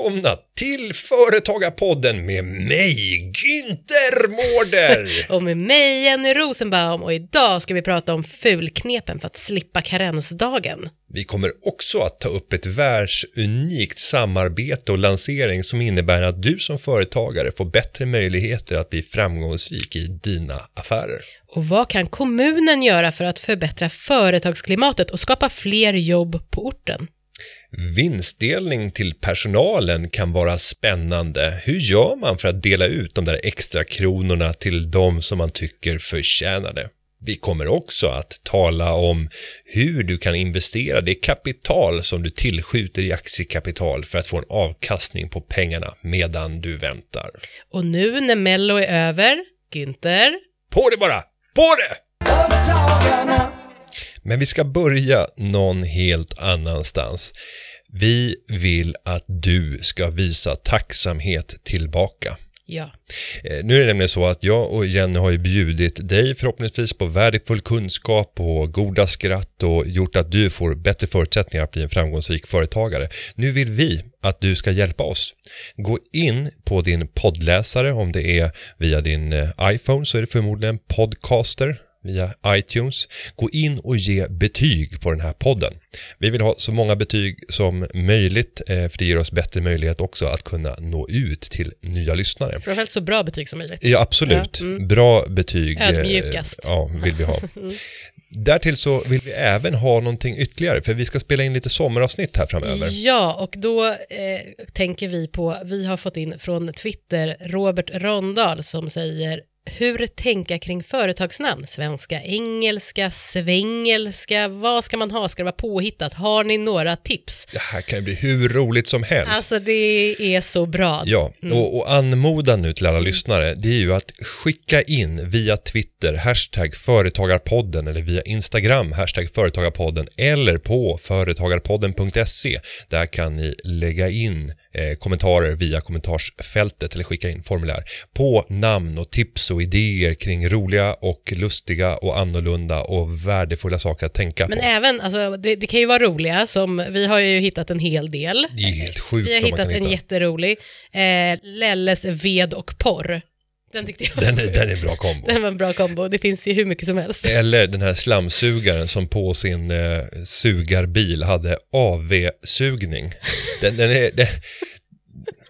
Välkomna till Företagarpodden med mig, Günther Mårder! Och med mig Jenny Rosenbaum och idag ska vi prata om fulknepen för att slippa karensdagen. Vi kommer också att ta upp ett världsunikt samarbete och lansering som innebär att du som företagare får bättre möjligheter att bli framgångsrik i dina affärer. Och vad kan kommunen göra för att förbättra företagsklimatet och skapa fler jobb på orten? Vinstdelning till personalen kan vara spännande. Hur gör man för att dela ut de där extra kronorna till de som man tycker förtjänar det? Vi kommer också att tala om hur du kan investera det kapital som du tillskjuter i aktiekapital för att få en avkastning på pengarna medan du väntar. Och nu när Mello är över, Günther, På det bara! På det! Men vi ska börja någon helt annanstans. Vi vill att du ska visa tacksamhet tillbaka. ja. Eh, Nu är det nämligen så att jag och Jenny har ju bjudit dig förhoppningsvis på värdefull kunskap och goda skratt och gjort att du får bättre förutsättningar att bli en framgångsrik företagare. Nu vill vi att du ska hjälpa oss. Gå in på din poddläsare om det är via din eh, iPhone så är det förmodligen Podcaster via iTunes. Gå in och ge betyg på den här podden. Vi vill ha så många betyg som möjligt eh, för det ger oss bättre möjlighet också att kunna nå ut till nya lyssnare. Framförallt så bra betyg som möjligt. Ja, absolut. Ja, mm. Bra betyg. eh, Ödmjukast. Ja, vill vi ha. Därtill så vill vi även ha någonting ytterligare, för vi ska spela in lite sommaravsnitt här framöver. Ja, och då eh, tänker vi på, vi har fått in från Twitter Robert Rondahl som säger hur tänka kring företagsnamn? Svenska, engelska, svengelska, vad ska man ha? Ska det vara påhittat? Har ni några tips? Det här kan ju bli hur roligt som helst. Alltså det är så bra. Ja, och, och anmodan nu till alla lyssnare, det är ju att skicka in via Twitter, hashtag företagarpodden eller via Instagram, hashtag företagarpodden eller på företagarpodden.se. Där kan ni lägga in eh, kommentarer via kommentarsfältet eller skicka in formulär på namn och tips och idéer kring roliga och lustiga och annorlunda och värdefulla saker att tänka Men på. även, alltså, det, det kan ju vara roliga, som vi har ju hittat en hel del. Det är helt sjukt Vi har hittat en hitta. jätterolig, eh, Lelles ved och porr. Den tyckte jag Den är, den är en bra kombo. Den var en bra kombo, det finns ju hur mycket som helst. Eller den här slamsugaren som på sin eh, sugarbil hade AV-sugning. Den, den är... Den,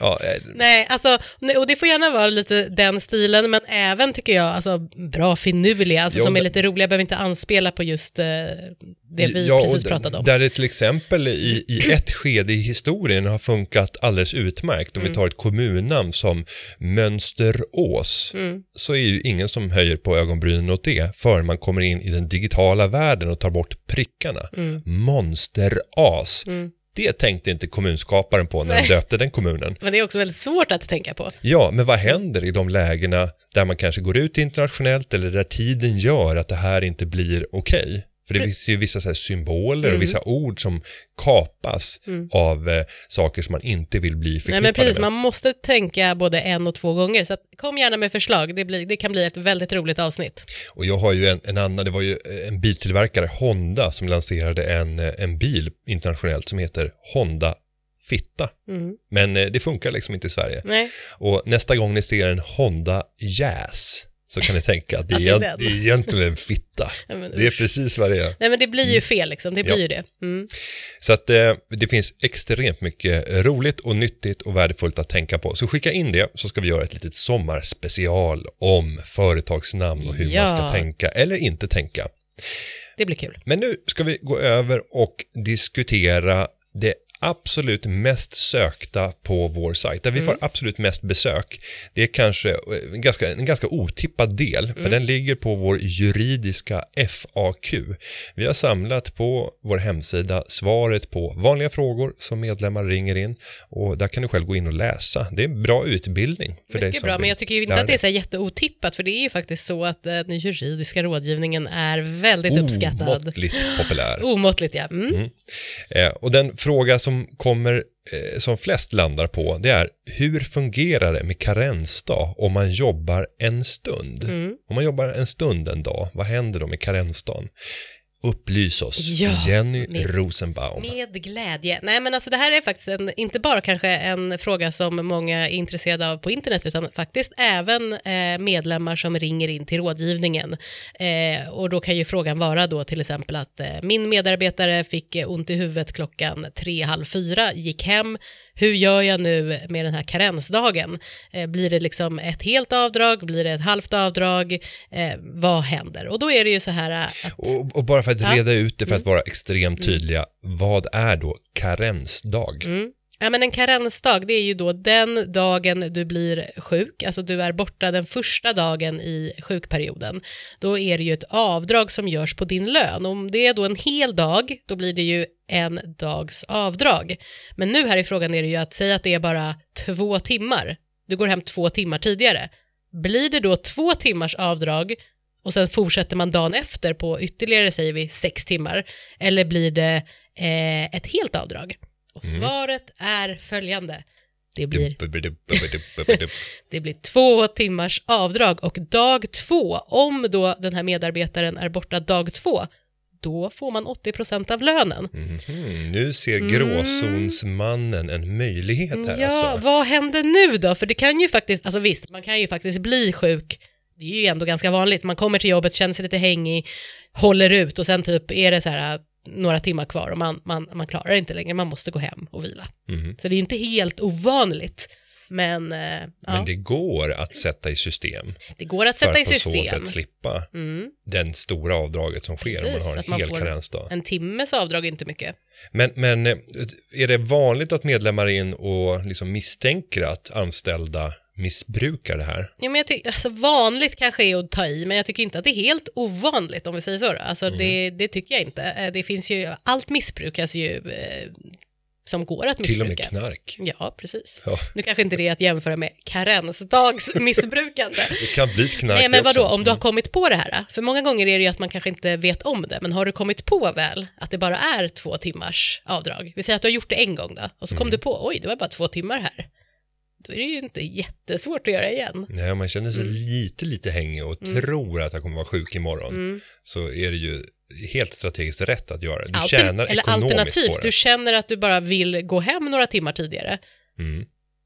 ja, eh, Nej, alltså, och det får gärna vara lite den stilen, men även tycker jag, alltså bra finurliga, alltså Ja, som är lite roliga, behöver inte anspela på just eh, det vi ja, precis pratade om. Där det till exempel i, i ett skede i historien har funkat alldeles utmärkt. Mm. Om vi tar ett kommunnamn som Mönsterås Mm. så är ju ingen som höjer på ögonbrynen åt det förrän man kommer in i den digitala världen och tar bort prickarna. Mm. Monsteras. Det tänkte inte kommunskaparen på när de döpte den kommunen. Men det är också väldigt svårt att tänka på. Ja, men vad händer i de lägena där man kanske går ut internationellt eller där tiden gör att det här inte blir okej? För det finns ju vissa så symboler Mm. och vissa ord som kapas av eh, saker som man inte vill bli Nej förknippade men precis, med. man måste tänka både en och två gånger, så att, kom gärna med förslag, det, blir, det kan bli ett väldigt roligt avsnitt. Och jag har ju en, en annan, det var ju en biltillverkare, Honda, som lanserade en, eh, en bil internationellt som heter Honda Fitta. Mm. Men eh, det funkar liksom inte i Sverige. Nej, Och nästa gång ni ser en Honda Jazz så kan ni tänka att det Att det är, är det är egentligen en fitta. Nej, men Det är precis vad det är. Nej men det blir ju fel liksom, det blir Ja. ju det. Mm. Så att eh, det finns extremt mycket roligt och nyttigt och värdefullt att tänka på. Så skicka in det så ska vi göra ett litet sommarspecial om företagsnamn och hur Ja. man ska tänka eller inte tänka. Det blir kul. Men nu ska vi gå över och diskutera det absolut mest sökta på vår sajt, där vi får absolut mest besök. Det är kanske eh, en ganska, en ganska otippad del, för den ligger på vår juridiska FAQ. Vi har samlat på vår hemsida svaret på vanliga frågor som medlemmar ringer in och där kan du själv gå in och läsa. Det är en bra utbildning för dig Mycket som bra, men jag tycker inte lära att det är dig. så jätteotippat, för det är ju faktiskt så att eh, den juridiska rådgivningen är väldigt uppskattad. Omåttligt populär. Omåttligt, ja. Mm. Eh, och den fråga som kommer eh, som flest landar på, det är hur fungerar det med karensdag om man jobbar en stund? Mm. Om man jobbar en stund en dag, vad händer då med karensdagen? Upplys oss, Ja, Jenny med- Rosenbaum. Med glädje. Nej men alltså det här är faktiskt en, inte bara kanske en fråga som många är intresserade av på internet utan faktiskt även eh, medlemmar som ringer in till rådgivningen. Eh, och då kan ju frågan vara då till exempel att eh, min medarbetare fick eh, ont i huvudet klockan tre, halv fyra, gick hem. Hur gör jag nu med den här karensdagen? Eh, blir det liksom ett helt avdrag? Blir det ett halvt avdrag? Eh, vad händer? Och då är det ju så här eh, att... Och, och bara för att Ja. Mm. reda ut det, för att vara extremt tydliga, vad är då karensdag? Mm. Ja, men en karensdag, det är ju då den dagen du blir sjuk, alltså du är borta den första dagen i sjukperioden. Då är det ju ett avdrag som görs på din lön. Om det är då en hel dag, då blir det ju en dags avdrag. Men nu här i frågan är det ju att säga att det är bara två timmar. Du går hem två timmar tidigare. Blir det då två timmars avdrag och sen fortsätter man dagen efter på ytterligare, säger vi, sex timmar? Eller blir det eh, ett helt avdrag? Och svaret är följande. Det blir, det blir två timmars avdrag och dag två, om då den här medarbetaren är borta dag två, då får man 80% av lönen. Mhm, nu ser gråzonsmannen en möjlighet här Mm. Ja, alltså. vad händer nu då? För det kan ju faktiskt, alltså visst, man kan ju faktiskt bli sjuk. Det är ju ändå ganska vanligt. Man kommer till jobbet, känner sig lite hängig, håller ut och sen typ är det så här några timmar kvar och man, man, man klarar det inte längre, man måste gå hem och vila. Mhm. Så det är inte helt ovanligt. Men, eh, ja, Men det, det går att sätta i system går att för sätta i att på så system. sätt slippa Mm, den stora avdraget som sker om man Precis, har en man hel karensdag. en timmes avdrag är inte mycket. Men, men eh, är det vanligt att medlemmar in och liksom misstänker att anställda missbrukar det här? Ja, men jag tycker, alltså vanligt kanske är att ta i, men jag tycker inte att det är helt ovanligt om vi säger så. Då. Alltså det, Mm. det tycker jag inte. Eh, Det finns ju, allt missbrukas ju eh, som går att Till och med missbruka. knark. Ja, precis. Ja. Nu kanske inte det är att jämföra med karensdagsmissbrukande. Det kan bli ett knark Nej, men det också. vadå, om du har kommit på det här? För många gånger är det ju att man kanske inte vet om det, men har du kommit på väl att det bara är två timmars avdrag? Vi säger att du har gjort det en gång då, och så kom Mm. du på, oj, det var bara två timmar här. Då är det ju inte jättesvårt att göra igen. Nej, om man känner sig lite, lite hängig och tror att jag kommer vara sjuk imorgon Mm. så är det ju helt strategiskt rätt att göra det. Du Alter- tjänar eller ekonomiskt alternativt, på det. du känner att du bara vill gå hem några timmar tidigare Mm.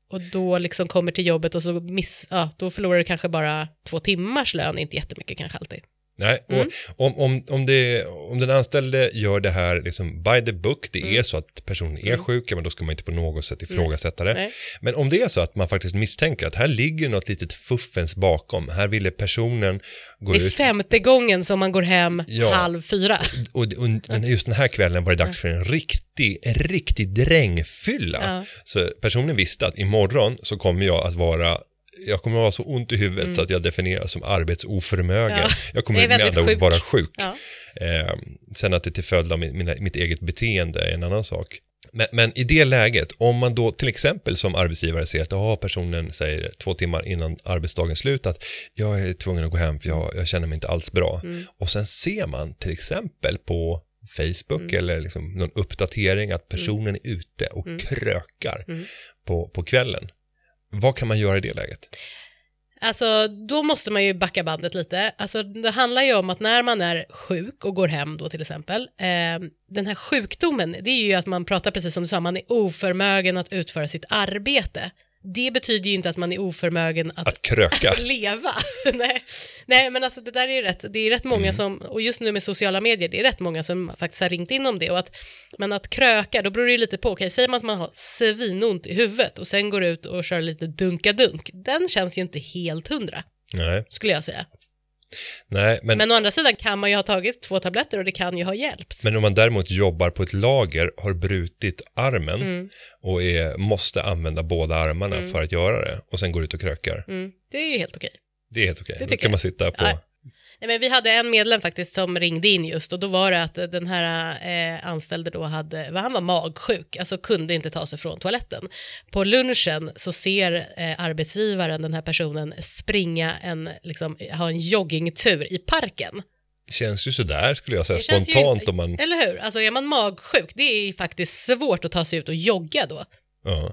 och då liksom kommer till jobbet och så miss, ja, då förlorar du kanske bara två timmars lön, inte jättemycket kanske alltid. Nej, Mm. och om, om, om, det, om den anställde gör det här liksom by the book, det Mm. är så att personen är sjuk, ja, men då ska man inte på något sätt ifrågasätta det. Nej. Men om det är så att man faktiskt misstänker att här ligger något litet fuffens bakom, här ville personen gå Det är ut femte gången som man går hem Ja. halv fyra. och, och den- just den här kvällen var det dags för en riktig, en riktig drängfylla. Ja. Så personen visste att imorgon så kommer jag att vara jag kommer att ha så ont i huvudet så att jag definieras som arbetsoförmögen. Mm. Ja. Jag kommer är med andra ord vara sjuk. Ja. Eh, sen att det till följd av min, mina, mitt eget beteende är en annan sak. Men, men i det läget, om man då till exempel som arbetsgivare ser att ja, personen säger två timmar innan arbetsdagens slut att jag är tvungen att gå hem för jag, jag känner mig inte alls bra. Mm. Och sen ser man till exempel på Facebook Mm. eller liksom någon uppdatering att personen är ute och Mm. krökar Mm. på, på kvällen. Vad kan man göra i det läget? Alltså, då måste man ju backa bandet lite. Alltså, det handlar ju om att när man är sjuk och går hem då till exempel, eh, den här sjukdomen, det är ju att man pratar precis som du sa, man är oförmögen att utföra sitt arbete. Det betyder ju inte att man är oförmögen att Att kröka? leva. Nej. Nej, men alltså det där är ju rätt, det är rätt många som, och just nu med sociala medier, det är rätt många som faktiskt har ringt in om det och att, men att kröka, då beror det ju lite på, okej, säger man att man har svinont i huvudet och sen går ut och kör lite dunka-dunk, den känns ju inte helt hundra, Nej, skulle jag säga. Nej men, men, Men å andra sidan kan man ju ha tagit två tabletter och det kan ju ha hjälpt. om man däremot jobbar på ett lager, har brutit armen Mm, och är, måste använda båda armarna för att göra det och sen går ut och krökar. mm, det är ju helt okej. Det är helt okej. Det Då kan jag. man sitta på... Ja. Nej, men vi hade en medlem faktiskt som ringde in just och då var det att den här eh, anställde då hade, han var magsjuk, alltså kunde inte ta sig från toaletten. På lunchen så ser eh, arbetsgivaren den här personen springa en, liksom, ha en joggingtur i parken. Känns ju sådär skulle jag säga, Det känns ju- spontant om man... Eller hur? Alltså är man magsjuk, det är faktiskt svårt att ta sig ut och jogga då. Ja.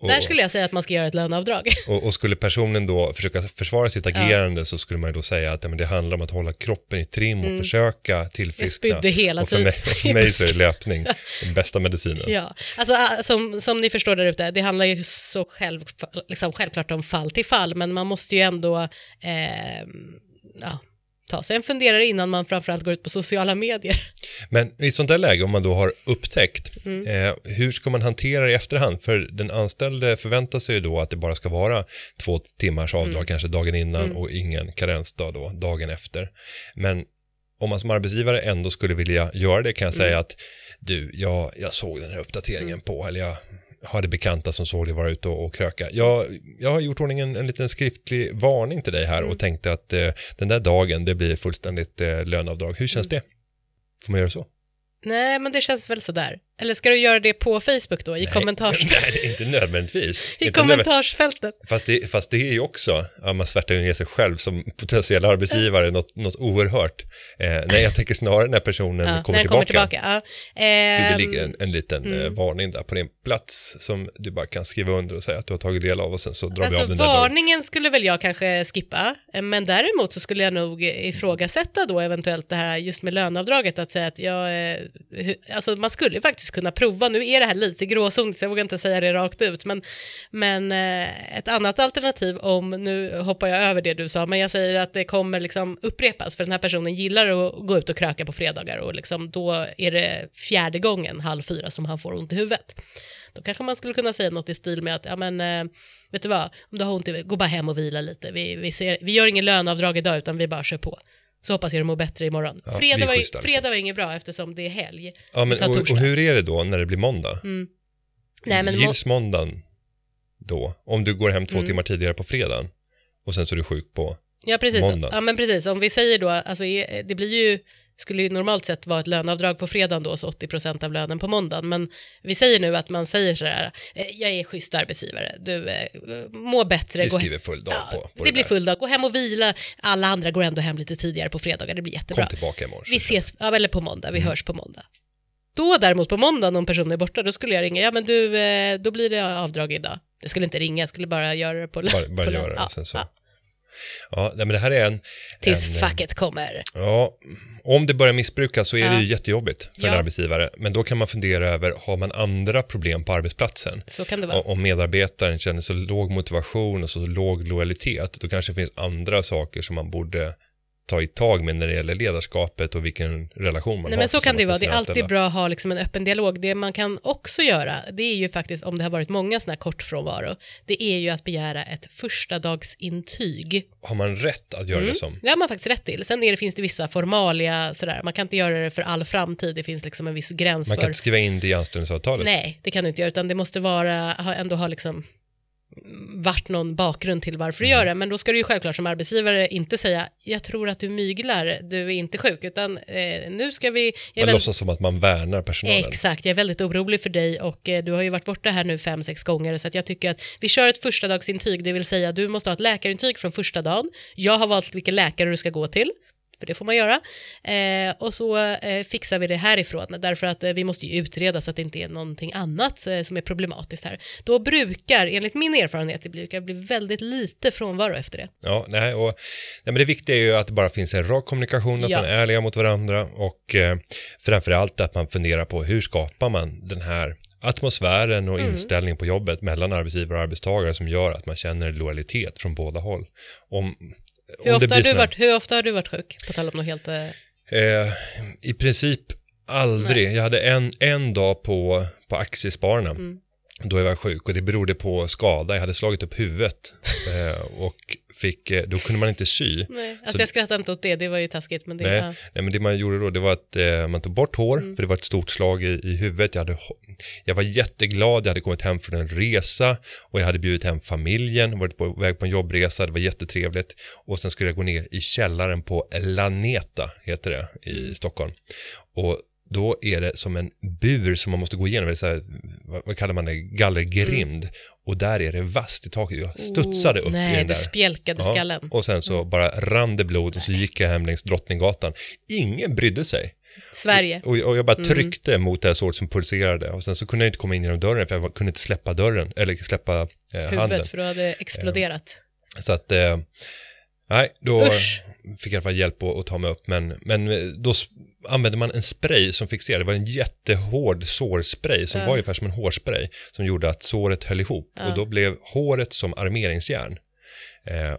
Och, Där skulle jag säga att man ska göra ett löneavdrag. och, och skulle personen då försöka försvara sitt agerande så skulle man ju då säga att ja, men det handlar om att hålla kroppen i trim och försöka Mm. Jag tillfriskna. spydde hela och för tiden. mig, för mig så är löpning den bästa medicinen. Ja, alltså ah, som, som ni förstår där ute, det handlar ju så själv, liksom självklart om fall till fall, men man måste ju ändå eh, ja, ta sig en funderare innan man framförallt går ut på sociala medier. Men i ett sånt där läge, om man då har upptäckt, Mm. eh, hur ska man hantera det i efterhand? För den anställde förväntar sig ju då att det bara ska vara två timmars avdrag, Mm. kanske dagen innan och ingen karensdag då, dagen efter. Men om man som arbetsgivare ändå skulle vilja göra det kan jag Mm. säga att du, jag, jag såg den här uppdateringen på, eller jag hade bekanta som såg dig vara ute och, och kröka. Jag, jag har gjort ordning en, en liten skriftlig varning till dig här Mm. och tänkte att eh, den där dagen, det blir fullständigt eh, löneavdrag. Hur känns Mm. det? Får man göra så? Nej, men det känns väl sådär. Eller ska du göra det på Facebook då, i, kommentars... Nej, inte nödvändigtvis. i Inte kommentarsfältet? Fast, det, fast det är ju också, ja, man svärtar ju ner sig själv som potentiell arbetsgivare, något, något oerhört. Eh, nej, jag tänker snarare när personen Ja, kommer, när tillbaka. kommer tillbaka. Ja. Du, det Ehm, ligger en, en liten eh, varning där på din plats som du bara kan skriva under och säga att du har tagit del av och sen så drar vi Alltså av den där dagen. varningen skulle väl jag kanske skippa, eh, men däremot så skulle jag nog ifrågasätta då eventuellt det här just med löneavdraget, att säga att jag, eh, alltså man skulle ju faktiskt kunna prova, nu är det här lite gråzonigt så jag vågar inte säga det rakt ut, men, men eh, ett annat alternativ om, nu hoppar jag över det du sa, men jag säger att det kommer liksom upprepas, för den här personen gillar att gå ut och kröka på fredagar och liksom då är det fjärde gången halv fyra som han får ont i huvudet. Då kanske man skulle kunna säga något i stil med att, ja men, eh, vet du vad, om du har ont i huvudet, gå bara hem och vila lite. Vi, vi, ser, vi gör ingen löneavdrag idag utan vi bara kör på. Så hoppas jag du mår bättre imorgon. Ja, fredag, var, schyssta, liksom. fredag var inget bra eftersom det är helg. Ja, men, och, och hur är det då när det blir måndag? Nej, men må- Gills måndagen då? Om du går hem två Mm. timmar tidigare på fredagen och sen så är du sjuk på Ja, precis. Måndag. Ja, men precis. Om vi säger då, alltså det blir ju, skulle ju normalt sett vara ett löneavdrag på fredagen då, så 80% av lönen på måndagen. Men vi säger nu att man säger sådär, eh, jag är schysst arbetsgivare, du eh, må bättre. Vi skriver full dag på, på det, det blir full dag, gå hem och vila. Alla andra går ändå hem lite tidigare på fredagar, det blir jättebra. Kom tillbaka imorgon. Vi ses, ja, eller på måndag, Mm. vi hörs på måndag. Då däremot på måndag om personen är borta, då skulle jag ringa, ja men du, eh, då blir det avdrag idag. Jag skulle inte ringa, jag skulle bara göra det på Bara, bara på göra det, ja, sen så. ja. Ja, nej, men det här är en... Tills en, facket kommer. Ja, om det börjar missbrukas så är det Ja. ju jättejobbigt för en Ja. arbetsgivare. Men då kan man fundera över, har man andra problem på arbetsplatsen? Så kan det vara. Om medarbetaren känner så låg motivation och så låg lojalitet, då kanske det finns andra saker som man borde ta i tag med när det gäller ledarskapet och vilken relation man Nej har men så kan det vara, det är alltid bra att ha liksom en öppen dialog. Det man kan också göra, det är ju faktiskt om det har varit många sådana här kortfrånvaro, det är ju att begära ett första dagsintyg. Har man rätt att göra det som? Det har man faktiskt rätt till. Sen är det, finns det vissa formalia sådär, man kan inte göra det för all framtid, det finns liksom en viss gräns Man för... kan inte skriva in det i anställningsavtalet. Nej, det kan du inte göra, utan det måste vara, ändå ha liksom varit någon bakgrund till varför du gör det, men då ska du ju självklart som arbetsgivare inte säga jag tror att du myglar, du är inte sjuk, utan eh, nu ska vi... Man väl- låtsas som att man värnar personalen. Exakt, jag är väldigt orolig för dig och eh, du har ju varit borta här nu fem, sex gånger så att jag tycker att vi kör ett första dagsintyg, det vill säga du måste ha ett läkarintyg från första dagen. Jag har valt vilken läkare du ska gå till, för det får man göra. Eh, och så eh, fixar vi det härifrån, därför att eh, vi måste ju utreda så att det inte är någonting annat eh, som är problematiskt här. Då brukar, enligt min erfarenhet, det brukar bli väldigt lite frånvaro efter det. Ja, nej, och, nej, men det viktiga är ju att det bara finns en rak kommunikation, att Ja. man är ärliga mot varandra och eh, framförallt att man funderar på hur skapar man den här atmosfären och Mm. inställningen på jobbet mellan arbetsgivare och arbetstagare som gör att man känner lojalitet från båda håll. Om, Hur, ofta har, du varit, hur ofta har du varit sjuk? På tal om något helt... Eh, Eh, I princip aldrig. Jag hade en, en dag på, på Aktiespararna. Mm. Då jag var sjuk och det berodde på skada. Jag hade slagit upp huvudet eh, och fick, eh, då kunde man inte sy. nej, alltså Så- jag skrattar inte åt det, det var ju taskigt, men det... Nej, Ja. nej, men det man gjorde då det var att eh, man tog bort hår, Mm. för det var ett stort slag i, i huvudet. Jag, hade, jag var jätteglad, jag hade kommit hem från en resa och jag hade bjudit hem familjen, varit på väg på en jobbresa, det var jättetrevligt. Och sen skulle jag gå ner i källaren på Laneta, heter det, i Mm. Stockholm. Och då är det som en bur som man måste gå igenom, eller så här, vad, vad kallar man det, gallergrind. Och där är det vasst i taket. Jag studsade upp Oh, Nej, i den du där. spjälkade skallen. och sen så bara rann det blod och så gick jag hem längs Drottninggatan. Ingen brydde sig. Sverige. Och, och jag bara Mm. tryckte mot det här såret som pulserade. Och sen så kunde jag inte komma in genom dörren för jag kunde inte släppa dörren, eller släppa eh, handen. Huvudet, för du hade exploderat. Så att, eh, nej, då Usch. fick jag i alla fall hjälp att, att ta mig upp. Men, men eh, då använde man en spray som fixerade. Det var en jättehård sårspray som Ja. var ungefär som en hårspray som gjorde att såret höll ihop. Ja. Och då blev håret som armeringsjärn. Eh,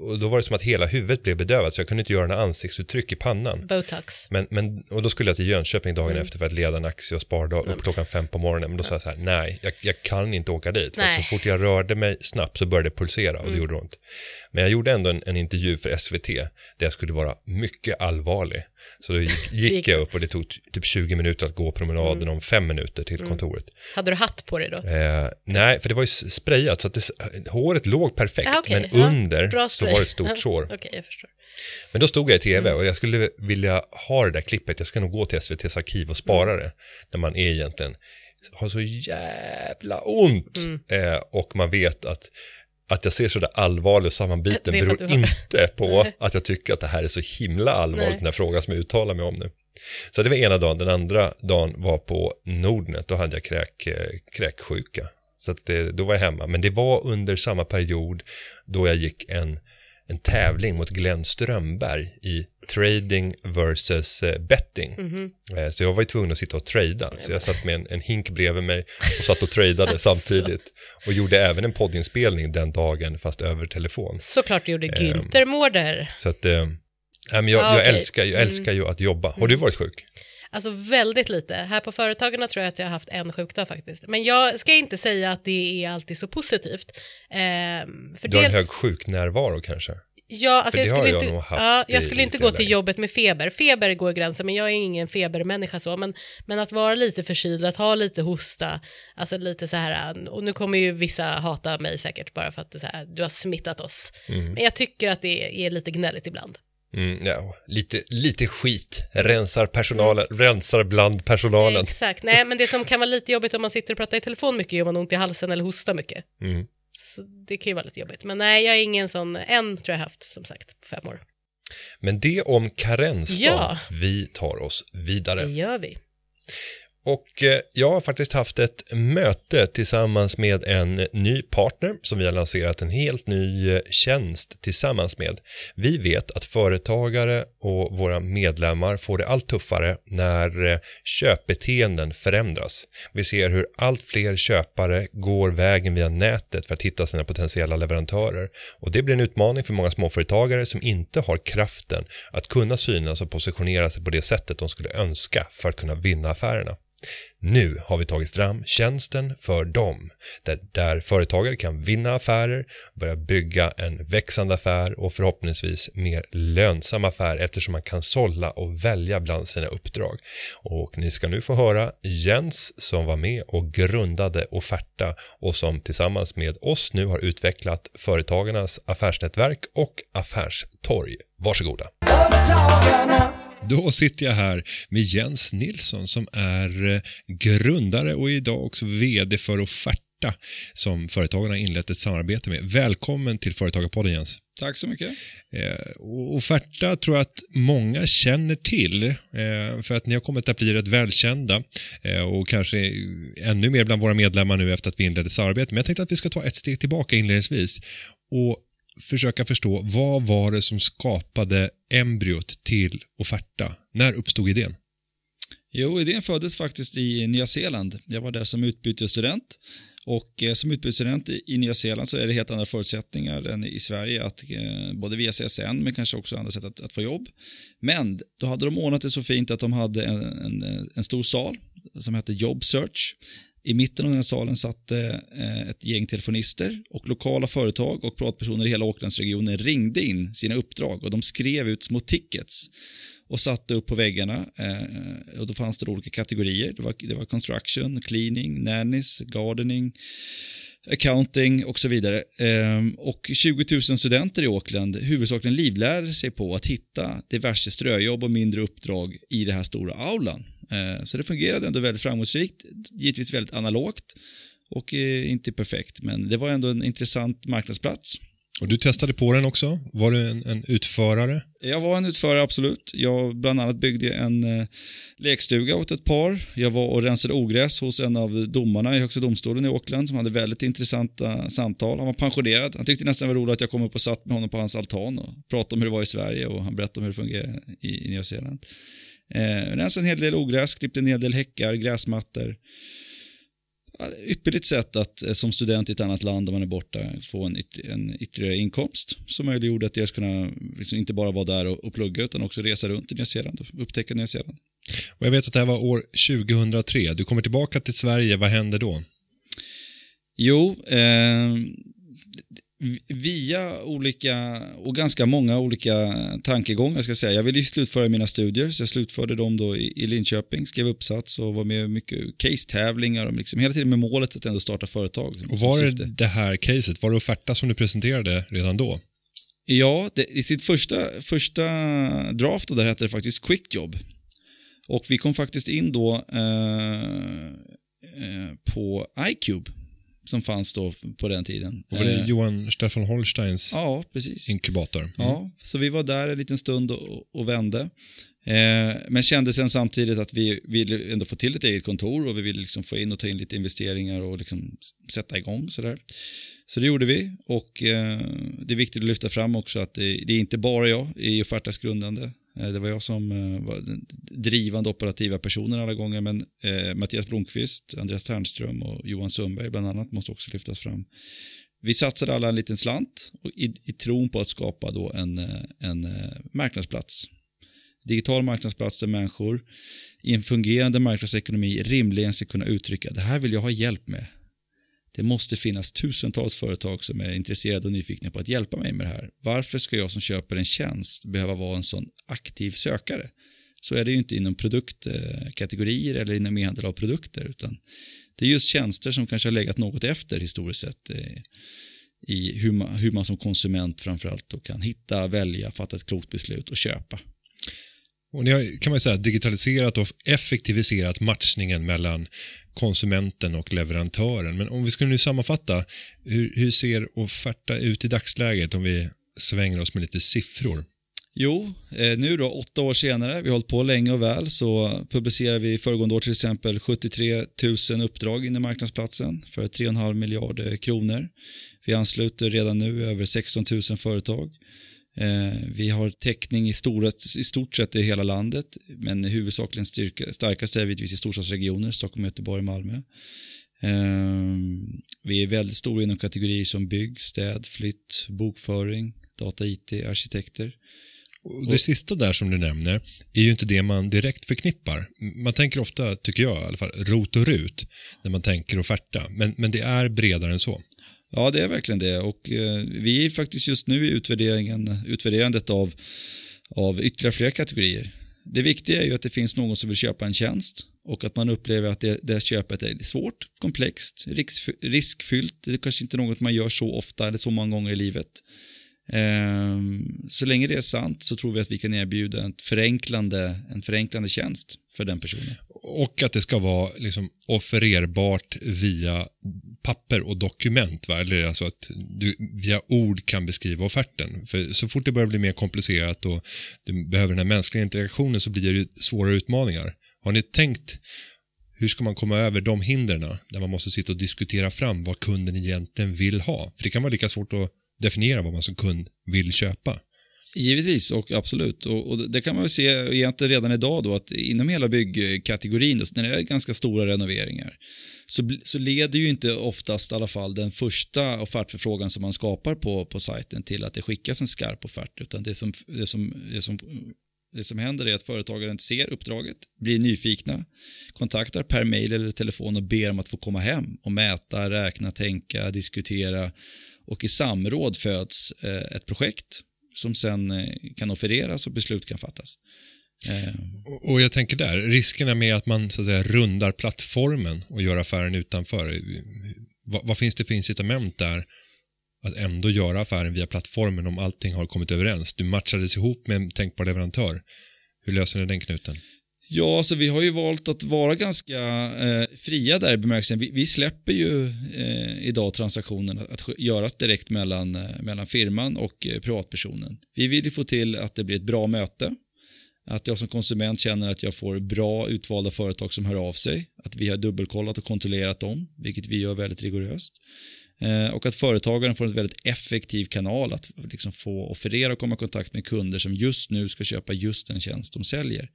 och då var det som att hela huvudet blev bedövat så jag kunde inte göra några ansiktsuttryck i pannan. Botox. Men, men, och då skulle jag till Jönköping dagen Mm. efter för att leda en aktie och spardag upp klockan fem på morgonen. Men då sa jag så här, nej, jag, jag kan inte åka dit. För så. Mm. fort jag rörde mig snabbt så började det pulsera och det gjorde ont. Men jag gjorde ändå en, en intervju för SVT där jag skulle vara mycket allvarlig. Så då gick, gick jag upp och det tog typ 20 minuter att gå promenaden Mm. om fem minuter till kontoret. Hade du hatt på dig då? Eh, nej, för det var ju sprayat så att det, håret låg perfekt. Ah, okej. Men Ja, under så var det ett stort sår. Okej, jag förstår. Men då stod jag i tv Mm. och jag skulle vilja ha det där klippet, jag ska nog gå till SVTs arkiv och spara Mm. det, när man är egentligen, har så jävla ont Mm. eh, och man vet att att jag ser sådär allvarlig och sammanbiten beror har- inte på att jag tycker att det här är så himla allvarligt, Nej. den här frågan som jag uttalar mig om nu. Så det var ena dagen, den andra dagen var på Nordnet, då hade jag kräk, eh, kräksjuka. Så att det, då var jag hemma, men det var under samma period då jag gick en, en tävling mot Glenn Strömberg i trading versus eh, betting. Mhm. Eh, Så jag var ju tvungen att sitta och trada. Så jag satt med en, en hink bredvid mig och satt och tradade Alltså. samtidigt. Och gjorde även en poddinspelning den dagen, fast över telefon. Såklart du gjorde Ehm. Günther Mårder. Så att, men jag, Ah, jag, okej. älskar, jag Mm. älskar ju att jobba. Har du varit sjuk? Alltså väldigt lite. Här på Företagarna tror jag att jag har haft en sjukdag faktiskt. Men jag ska inte säga att det är alltid så positivt. Ehm, för Du har en dels, hög sjuknärvaro kanske? ja, alltså jag skulle jag inte, ja, jag skulle inte gå till jobbet med feber. Feber går gränsen, men jag är ingen febermänniska så. Men, men att vara lite förkyld, att ha lite hosta, alltså lite så här, och nu kommer ju vissa hata mig säkert bara för att är här, du har smittat oss. Mm. Men jag tycker att det är lite gnälligt ibland. Mm, ja, lite, lite skit, rensar personalen, rensar bland personalen. Exakt, nej men det som kan vara lite jobbigt om man sitter och pratar i telefon mycket, gör man ont i halsen eller hostar mycket. Mm. Så det kan ju vara lite jobbigt. Men nej, jag är ingen sån, en tror jag haft som sagt, fem år. Men det om karensdag, Ja. vi tar oss vidare. Det gör vi. Och eh, jag har faktiskt haft ett möte tillsammans med en ny partner som vi har lanserat en helt ny eh, tjänst tillsammans med. Vi vet att företagare och våra medlemmar får det allt tuffare när eh, köpbeteenden förändras. Vi ser hur allt fler köpare går vägen via nätet för att hitta sina potentiella leverantörer. Och det blir en utmaning för många småföretagare som inte har kraften att kunna synas och positionera sig på det sättet de skulle önska för att kunna vinna affärerna. Nu har vi tagit fram tjänsten för dem, där, där företagare kan vinna affärer, börja bygga en växande affär och förhoppningsvis mer lönsam affär eftersom man kan sålla och välja bland sina uppdrag. Och ni ska nu få höra Jens som var med och grundade Offerta och som tillsammans med oss nu har utvecklat Företagarnas affärsnätverk och affärstorg. Varsågoda. Företagarna. Då sitter jag här med Jens Nilsson som är eh, grundare och idag också VD för Offerta som företagarna har inlett ett samarbete med. Välkommen till Företagarpodden Jens. Tack så mycket. Eh, Offerta tror jag att många känner till eh, för att ni har kommit att bli rätt välkända eh, och kanske ännu mer bland våra medlemmar nu efter att vi inledde samarbete. Men jag tänkte att vi ska ta ett steg tillbaka inledningsvis och försöka förstå vad var det som skapade embryot till Offerta? När uppstod idén? Jo, idén föddes faktiskt i Nya Zeeland. Jag var där som utbytesstudent och eh, som utbytesstudent i i Nya Zeeland så är det helt andra förutsättningar än i Sverige, att, eh, både via CSN men kanske också andra sätt att, att få jobb. Men då hade de ordnat det så fint att de hade en, en, en stor sal som hette Job Search. I mitten av den här salen satt eh, eh, ett gäng telefonister och lokala företag och privatpersoner i hela Aucklandsregionen ringde in sina uppdrag och de skrev ut små tickets och satte upp på väggarna. Eh, och då fanns det olika kategorier. Det var, det var construction, cleaning, nannies, gardening, accounting och så vidare. Ehm, och 20 000 studenter i Auckland huvudsakligen livlärde sig på att hitta diverse ströjobb och mindre uppdrag i det här stora aulan. Eh, så det fungerade ändå väldigt framgångsrikt, givetvis väldigt analogt och eh, inte perfekt, men det var ändå en intressant marknadsplats. Och du testade på den också. Var du en, en utförare? Jag var en utförare, absolut. Jag bland annat byggde en eh, lekstuga åt ett par. Jag var och rensade ogräs hos en av domarna i Högsta domstolen i Auckland som hade väldigt intressanta samtal. Han var pensionerad. Han tyckte nästan det var roligt att jag kom upp och satt med honom på hans altan och pratade om hur det var i Sverige och han berättade om hur det fungerar i, i Nya Zeeland. Eh, rensade en hel del ogräs, klippte en hel del häckar, gräsmattor. Ja, Ypperligt sätt att eh, som student i ett annat land där man är borta få en, yt en ytterligare inkomst som möjliggjorde att jag skulle kunna liksom inte bara vara där och, och plugga utan också resa runt i Nya Zeeland och upptäcka Nya Zeeland. Och jag vet att det här var år 2003. Du kommer tillbaka till Sverige. Vad händer då? Jo, eh, via olika och ganska många olika tankegångar ska jag säga. Jag ville ju slutföra mina studier så jag slutförde dem då i, i Linköping, skrev uppsats och var med mycket case-tävlingar och liksom hela tiden med målet att ändå starta företag. Och var det det här caset, var det offerta som du presenterade redan då? Ja, det, i sitt första, första draft då där hette det faktiskt Quickjob. Och vi kom faktiskt in då eh, eh, på iCube som fanns då på den tiden. Och var det Eh, Johan Stefan Holsteins Ja, precis. inkubator? Mm. Ja, så vi var där en liten stund och, och vände. Eh, men kände sen samtidigt att vi ville ändå få till ett eget kontor och vi ville liksom få in och ta in lite investeringar och liksom sätta igång sådär. Så det gjorde vi och eh, det är viktigt att lyfta fram också att det, det är inte bara jag i Offertas grundande. Eh, det var jag som eh, var den drivande operativa personen alla gånger men eh, Mattias Blomqvist, Andreas Ternström och Johan Sundberg bland annat måste också lyftas fram. Vi satsade alla en liten slant och i, i tron på att skapa då en, eh, en marknadsplats. Digital marknadsplats där människor i en fungerande marknadsekonomi rimligen ska kunna uttrycka det här vill jag ha hjälp med. Det måste finnas tusentals företag som är intresserade och nyfikna på att hjälpa mig med det här. Varför ska jag som köper en tjänst behöva vara en sån aktiv sökare? Så är det ju inte inom produktkategorier eller inom e-handel av produkter utan det är just tjänster som kanske har legat något efter historiskt sett eh, i hur man, hur man som konsument framförallt då kan hitta, välja, fatta ett klokt beslut och köpa. Och ni har, kan man säga, digitaliserat och effektiviserat matchningen mellan konsumenten och leverantören. Men om vi skulle nu sammanfatta, hur, hur ser offerta ut i dagsläget om vi svänger oss med lite siffror? Jo, eh, nu då åtta år senare, vi har hållit på länge och väl, så publicerar vi föregående år till exempel 73 000 uppdrag inom i marknadsplatsen för 3,5 miljarder kronor. Vi ansluter redan nu över 16 000 företag. Eh, vi har täckning i, stora, i stort sett i hela landet, men huvudsakligen styrka, starkast är vi i storstadsregioner, Stockholm, Göteborg, Malmö. Eh, vi är väldigt stora inom kategorier som bygg, städ, flytt, bokföring, data, IT, arkitekter. Och det sista där som du nämner är ju inte det man direkt förknippar. Man tänker ofta, tycker jag i alla fall, rot och rut när man tänker offerta. Men, men det är bredare än så. Ja, det är verkligen det. Och eh, vi är faktiskt just nu i utvärderingen, utvärderandet av, av ytterligare flera kategorier. Det viktiga är ju att det finns någon som vill köpa en tjänst och att man upplever att det, det köpet är svårt, komplext, risk, riskfyllt. Det är kanske inte något man gör så ofta eller så många gånger i livet. Ehm, så länge det är sant så tror vi att vi kan erbjuda en förenklande, en förenklande tjänst för den personen. Och att det ska vara liksom offererbart via papper och dokument. Va? Eller alltså att du via ord kan beskriva offerten. För så fort det börjar bli mer komplicerat och du behöver den här mänskliga interaktionen så blir det ju svåra utmaningar. Har ni tänkt hur ska man komma över de hindren där man måste sitta och diskutera fram vad kunden egentligen vill ha? För det kan vara lika svårt att definiera vad man som kund vill köpa. Givetvis och absolut. Och, och det kan man väl se egentligen redan idag då att inom hela byggkategorin, då, när det är ganska stora renoveringar, så, så leder ju inte oftast i alla fall den första offertförfrågan som man skapar på, på sajten till att det skickas en skarp offert, utan det som, det som, det som det som händer är att företagaren ser uppdraget, blir nyfikna, kontaktar per mail eller telefon och ber om att få komma hem och mäta, räkna, tänka, diskutera och i samråd föds eh, ett projekt som sen eh, kan offereras och beslut kan fattas. Eh, och- Och jag tänker där, riskerna med att man så att säga rundar plattformen och gör affären utanför. Vad, vad finns det för incitament där att ändå göra affären via plattformen om allting har kommit överens? Du matchades ihop med en tänkbar leverantör. Hur löser ni den knuten? Ja, så vi har ju valt att vara ganska eh, fria där i bemärkelsen. Vi, vi släpper ju eh, idag transaktionen att, att göras direkt mellan, eh, mellan firman och eh, privatpersonen. Vi vill ju få till att det blir ett bra möte. Att jag som konsument känner att jag får bra utvalda företag som hör av sig. Att vi har dubbelkollat och kontrollerat dem, vilket vi gör väldigt rigoröst. Eh, och att företagaren får en väldigt effektiv kanal att liksom få offerera och komma i kontakt med kunder som just nu ska köpa just den tjänst de säljer.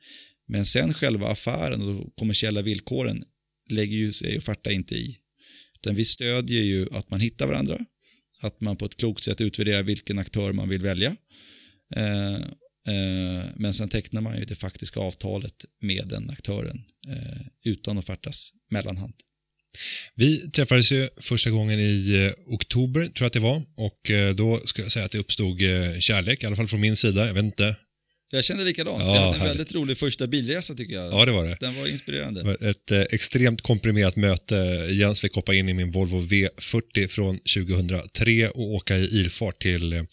Men sen själva affären och de kommersiella villkoren lägger ju sig Offerta inte i. Utan vi stödjer ju att man hittar varandra, att man på ett klokt sätt utvärderar vilken aktör man vill välja. Eh, eh, men sen tecknar man ju det faktiska avtalet med den aktören eh, utan Offertas mellanhand. Vi träffades ju första gången i eh, oktober, tror jag att det var, och eh, då ska jag säga att det uppstod eh, kärlek, i alla fall från min sida. Jag vet inte jag kände likadant. Ja, vi hade en härligt. väldigt rolig första bilresa tycker jag. Ja, det var det. Den var inspirerande. Det var ett eh, extremt komprimerat möte. Jens fick hoppa in i min Volvo V40 från 2003 och åka i ilfart till eh,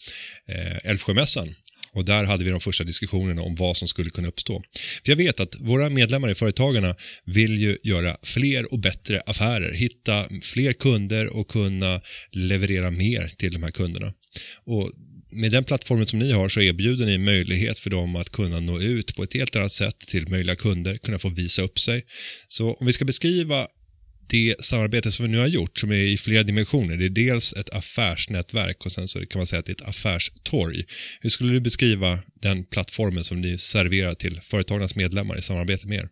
Älvsjömässan. Och där hade vi de första diskussionerna om vad som skulle kunna uppstå. För jag vet att våra medlemmar i Företagarna vill ju göra fler och bättre affärer, hitta fler kunder och kunna leverera mer till de här kunderna. Och med den plattformen som ni har så erbjuder ni möjlighet för dem att kunna nå ut på ett helt annat sätt till möjliga kunder, kunna få visa upp sig. Så om vi ska beskriva det samarbete som vi nu har gjort som är i flera dimensioner. Det är dels ett affärsnätverk och sen så kan man säga att det är ett affärstorg. Hur skulle du beskriva den plattformen som ni serverar till företagarnas medlemmar i samarbete med er?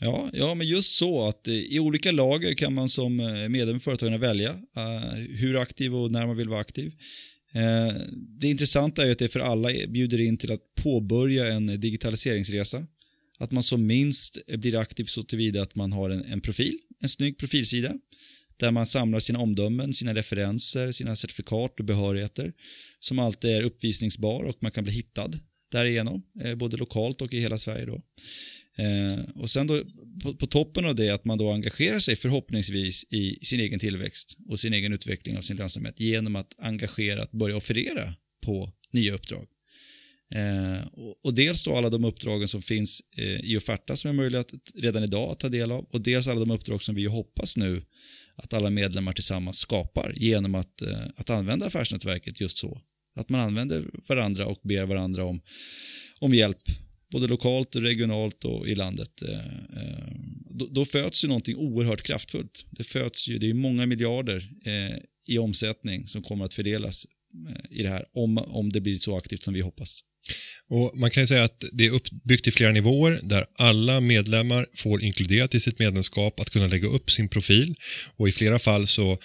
Ja, ja, men just så att eh, i olika lager kan man som eh, medlem i företagarna välja eh, hur aktiv och när man vill vara aktiv. Eh, det intressanta är att det för alla bjuder in till att påbörja en digitaliseringsresa. Att man som minst blir aktiv så tillvida att man har en, en profil, en snygg profilsida där man samlar sina omdömen, sina referenser, sina certifikat och behörigheter som alltid är uppvisningsbar och man kan bli hittad därigenom, eh, både lokalt och i hela Sverige. Då. Eh, och sen då på, på, toppen av det att man då engagerar sig förhoppningsvis i sin egen tillväxt och sin egen utveckling av sin lönsamhet genom att engagera, att börja offerera på nya uppdrag. Eh, och, och, dels då alla de uppdragen som finns eh, i Offerta som är möjliga att, redan idag att ta del av och dels alla de uppdrag som vi hoppas nu att alla medlemmar tillsammans skapar genom att, eh, att använda affärsnätverket just så. Att man använder varandra och ber varandra om, om hjälp både lokalt, regionalt och i landet. Eh, eh, då, då föds ju någonting oerhört kraftfullt. Det föds ju, det är många miljarder eh, i omsättning som kommer att fördelas i det här om, om det blir så aktivt som vi hoppas. Och Man kan säga att det är uppbyggt i flera nivåer där alla medlemmar får inkluderat i sitt medlemskap att kunna lägga upp sin profil och i flera fall så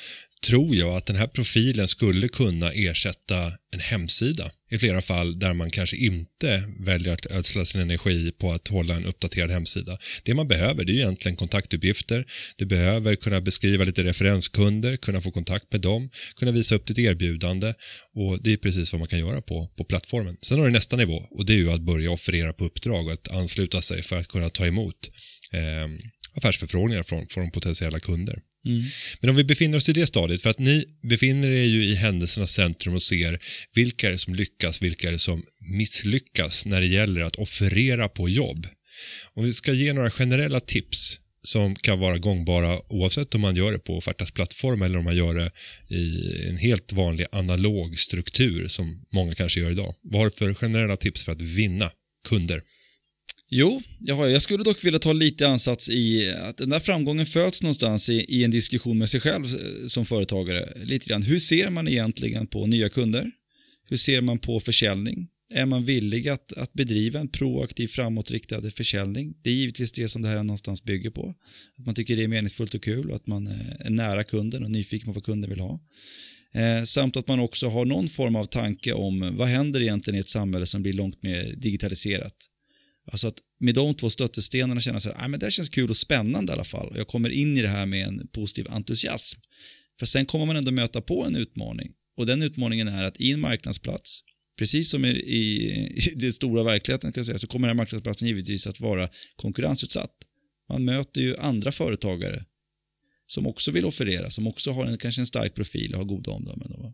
tror jag att den här profilen skulle kunna ersätta en hemsida i flera fall där man kanske inte väljer att ödsla sin energi på att hålla en uppdaterad hemsida. Det man behöver det är egentligen kontaktuppgifter. Du behöver kunna beskriva lite referenskunder, kunna få kontakt med dem, kunna visa upp ditt erbjudande och det är precis vad man kan göra på, på plattformen. Sen har du nästa nivå och det är ju att börja offerera på uppdrag och att ansluta sig för att kunna ta emot eh, affärsförfrågningar från, från potentiella kunder. Mm. Men om vi befinner oss i det stadiet, för att ni befinner er ju i händelsernas centrum och ser vilka är det som lyckas, vilka är det som misslyckas när det gäller att offerera på jobb. Om vi ska ge några generella tips som kan vara gångbara oavsett om man gör det på Offertas plattform eller om man gör det i en helt vanlig analog struktur som många kanske gör idag. Vad har du för generella tips för att vinna kunder? Jo, jag, har, jag skulle dock vilja ta lite ansats i att den där framgången föds någonstans i, i en diskussion med sig själv eh, som företagare. Lite grann. Hur ser man egentligen på nya kunder? Hur ser man på försäljning? Är man villig att, att bedriva en proaktiv framåtriktad försäljning? Det är givetvis det som det här någonstans bygger på. Att man tycker det är meningsfullt och kul och att man eh, är nära kunden och nyfiken på vad kunden vill ha. Eh, samt att man också har någon form av tanke om vad händer egentligen i ett samhälle som blir långt mer digitaliserat? Alltså att med de två stöttestenarna känna att ah, det känns kul och spännande i alla fall. Jag kommer in i det här med en positiv entusiasm. För sen kommer man ändå möta på en utmaning. Och den utmaningen är att i en marknadsplats, precis som i, i, i den stora verkligheten kan jag säga, så kommer den här marknadsplatsen givetvis att vara konkurrensutsatt. Man möter ju andra företagare som också vill offerera, som också har en, kanske en stark profil och har goda omdömen.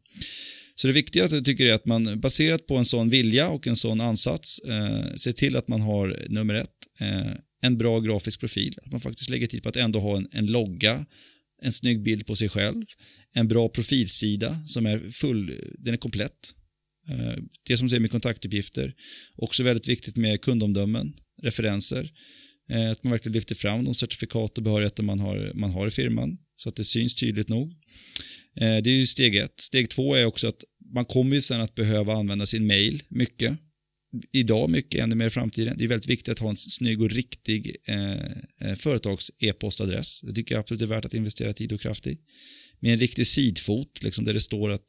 Så det viktiga jag tycker är att man baserat på en sån vilja och en sån ansats eh, ser till att man har nummer ett, eh, en bra grafisk profil. Att man faktiskt lägger tid på att ändå ha en, en logga, en snygg bild på sig själv, en bra profilsida som är full, den är komplett. Eh, det som säger med kontaktuppgifter. Också väldigt viktigt med kundomdömen, referenser. Eh, att man verkligen lyfter fram de certifikat och behörigheter man har, man har i firman så att det syns tydligt nog. Eh, det är ju steg ett. Steg två är också att man kommer ju sen att behöva använda sin mail mycket. Idag mycket, ännu mer i framtiden. Det är väldigt viktigt att ha en snygg och riktig eh, eh företags-e-postadress. Det tycker jag absolut är värt att investera tid och kraft i. Med en riktig sidfot, liksom, där det står att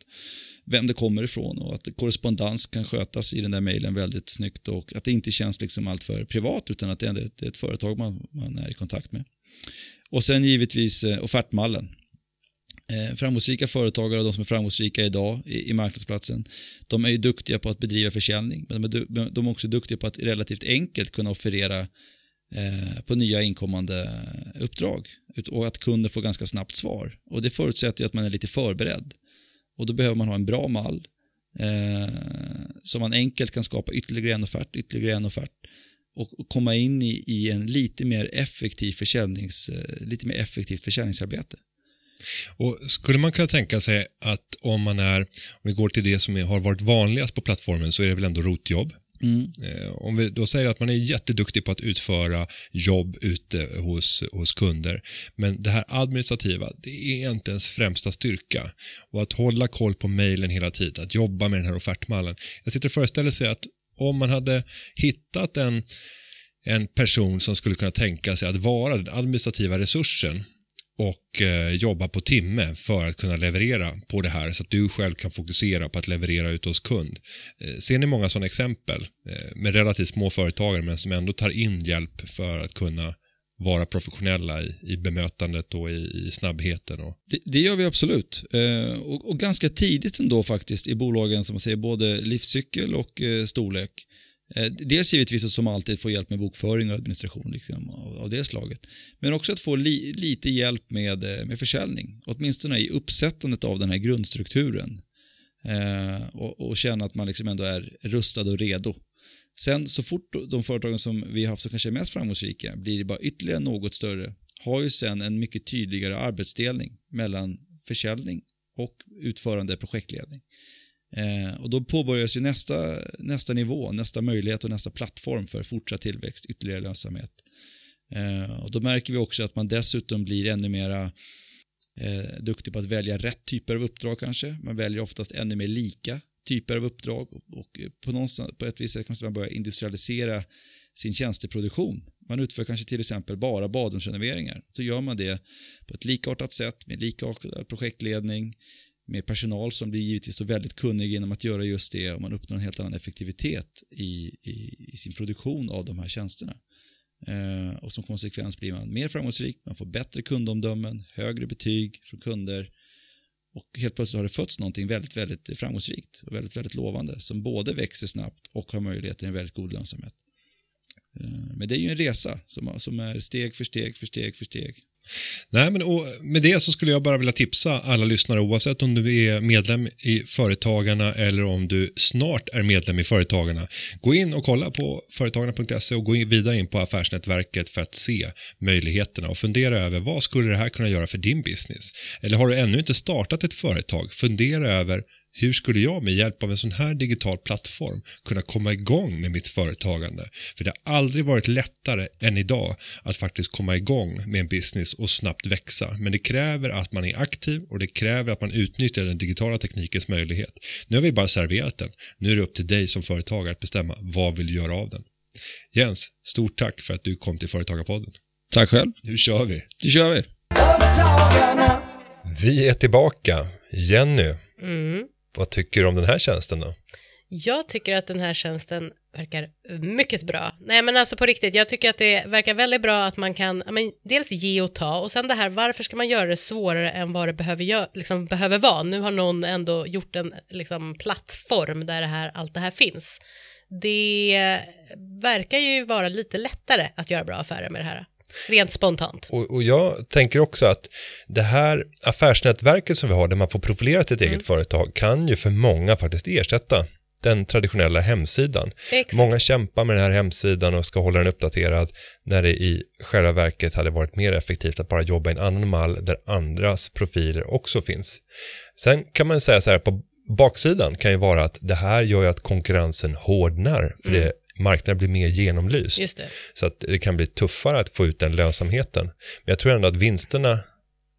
vem det kommer ifrån och att korrespondens kan skötas i den där mejlen väldigt snyggt och att det inte känns liksom alltför privat utan att det är ett, ett företag man, man är i kontakt med. Och sen givetvis eh, offertmallen. Eh, framgångsrika företagare och de som är framgångsrika idag i, i marknadsplatsen, de är ju duktiga på att bedriva försäljning, men de är, de är också duktiga på att relativt enkelt kunna offerera eh, på nya inkommande uppdrag och att kunden får ganska snabbt svar. Och Det förutsätter ju att man är lite förberedd. Och då behöver man ha en bra mall eh, som man enkelt kan skapa ytterligare en offert, ytterligare en offert och, och komma in i, i, en lite mer effektiv försäljnings, eh, lite mer effektivt försäljningsarbete. Och Skulle man kunna tänka sig att om man är, om vi går till det som har varit vanligast på plattformen så är det väl ändå rotjobb? Mm. Om vi då säger att man är jätteduktig på att utföra jobb ute hos, hos kunder, men det här administrativa, det är inte ens främsta styrka. Och att hålla koll på mejlen hela tiden, att jobba med den här offertmallen. Jag sitter och föreställer sig att om man hade hittat en, en person som skulle kunna tänka sig att vara den administrativa resursen och eh, jobba på timme för att kunna leverera på det här så att du själv kan fokusera på att leverera ut hos kund. Eh, ser ni många sådana exempel eh, med relativt små företagare men som ändå tar in hjälp för att kunna vara professionella i, i bemötandet och i, i snabbheten. Och... Det, det, gör vi absolut. Eh, och, och, ganska tidigt ändå faktiskt i bolagen som man säger både livscykel och eh, storlek. Eh, dels givetvis att som alltid få hjälp med bokföring och administration liksom, av, av det slaget. Men också att få li, lite hjälp med, eh, med försäljning. Åtminstone i uppsättandet av den här grundstrukturen. Eh, och, och, känna att man liksom ändå är rustad och redo. Sen så fort de företagen som vi har haft som kanske är mest framgångsrika blir bara ytterligare något större har ju sen en mycket tydligare arbetsdelning mellan försäljning och utförande projektledning. Eh, och då påbörjas ju nästa, nästa nivå, nästa möjlighet och nästa plattform för fortsatt tillväxt, ytterligare lönsamhet. Eh, och då märker vi också att man dessutom blir ännu mera eh, duktig på att välja rätt typer av uppdrag kanske. Man väljer oftast ännu mer lika typer av uppdrag och, och på, någonstans, på ett visst sätt kanske man börjar industrialisera sin tjänsteproduktion. Man utför kanske till exempel bara badrumsrenoveringar. Så gör man det på ett likartat sätt med likartad projektledning, med personal som blir givetvis väldigt kunnig genom att göra just det och man uppnår en helt annan effektivitet i, i, i sin produktion av de här tjänsterna. Eh, och som konsekvens blir man mer framgångsrik, man får bättre kundomdömen, högre betyg från kunder och helt plötsligt har det fötts någonting väldigt, väldigt framgångsrikt och väldigt, väldigt lovande som både växer snabbt och har möjlighet till en väldigt god lönsamhet. Eh, men det är ju en resa som är steg för steg för steg för steg Nej, men med det så skulle jag bara vilja tipsa alla lyssnare oavsett om du är medlem i Företagarna eller om du snart är medlem i Företagarna. Gå in och kolla på företagarna.se och gå vidare in på affärsnätverket för att se möjligheterna och fundera över vad skulle det här kunna göra för din business? Eller har du ännu inte startat ett företag? Fundera över hur skulle jag med hjälp av en sån här digital plattform kunna komma igång med mitt företagande? För det har aldrig varit lättare än idag att faktiskt komma igång med en business och snabbt växa. Men det kräver att man är aktiv och det kräver att man utnyttjar den digitala teknikens möjlighet. Nu har vi bara serverat den. Nu är det upp till dig som företagare att bestämma vad vill du göra av den. Jens, stort tack för att du kom till Företagarpodden. Tack själv. Nu kör vi. Nu kör vi. Vi är tillbaka. Jenny. Mm. Vad tycker du om den här tjänsten då? Jag tycker att den här tjänsten verkar mycket bra. Nej men alltså på riktigt, jag tycker att det verkar väldigt bra att man kan men, dels ge och ta och sen det här varför ska man göra det svårare än vad det behöver, liksom, behöver vara. Nu har någon ändå gjort en liksom, plattform där det här, allt det här finns. Det verkar ju vara lite lättare att göra bra affärer med det här. Rent spontant. Och, och, jag tänker också att det här affärsnätverket som vi har där man får profilera sitt mm. eget företag kan ju för många faktiskt ersätta den traditionella hemsidan. Exakt. Många kämpar med den här hemsidan och ska hålla den uppdaterad när det i själva verket hade varit mer effektivt att bara jobba i en annan mall där andras profiler också finns. Sen kan man säga så här, på baksidan kan ju vara att det här gör ju att konkurrensen hårdnar, för det, marknaden blir mer genomlyst. Så att det kan bli tuffare att få ut den lönsamheten. Men jag tror ändå att vinsterna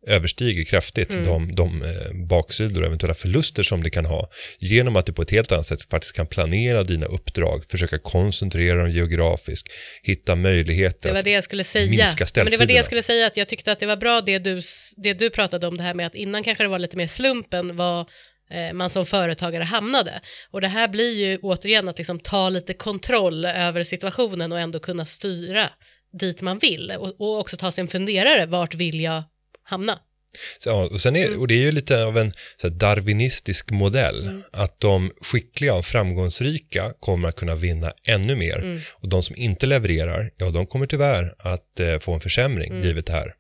överstiger kraftigt Mm. de, de eh, baksidor och eventuella förluster som det kan ha genom att du på ett helt annat sätt faktiskt kan planera dina uppdrag, försöka koncentrera dem geografiskt, hitta möjligheter Det var det jag skulle säga. minska Men det var det ställtiderna. jag skulle säga, att jag tyckte att det var bra det du, det du pratade om, det här med att innan kanske det var lite mer slumpen vad eh, man som företagare hamnade. Och det här blir ju återigen att liksom ta lite kontroll över situationen och ändå kunna styra dit man vill och, och också ta sig en funderare, vart vill jag hamna? Så, och, sen är, och det är ju lite av en här, darwinistisk modell, att de skickliga och framgångsrika kommer att kunna vinna ännu mer och de som inte levererar, ja de kommer tyvärr att eh, få en försämring givet det här.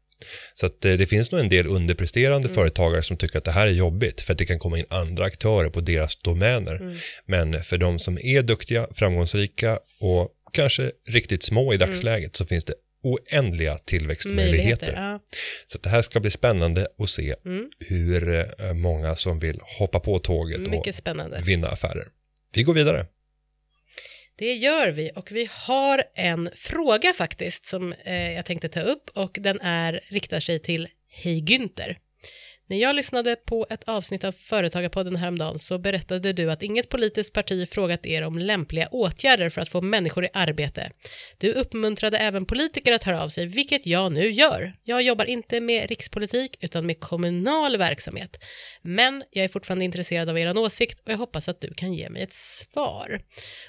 Så att, eh, det finns nog en del underpresterande företagare som tycker att det här är jobbigt för att det kan komma in andra aktörer på deras domäner. Men för de som är duktiga, framgångsrika och kanske riktigt små i dagsläget så finns det oändliga tillväxtmöjligheter. Ja. Så det här ska bli spännande att se Mm. hur eh, många som vill hoppa på tåget Mycket spännande. och vinna affärer. Vi går vidare. Det gör vi och vi har en fråga faktiskt som eh, jag tänkte ta upp och den är, riktar sig till Hej Günther. När jag lyssnade på ett avsnitt av Företagarpodden häromdagen så berättade du att inget politiskt parti frågat er om lämpliga åtgärder för att få människor i arbete. Du uppmuntrade även politiker att höra av sig, vilket jag nu gör. Jag jobbar inte med rikspolitik utan med kommunal verksamhet. Men jag är fortfarande intresserad av er åsikt och jag hoppas att du kan ge mig ett svar.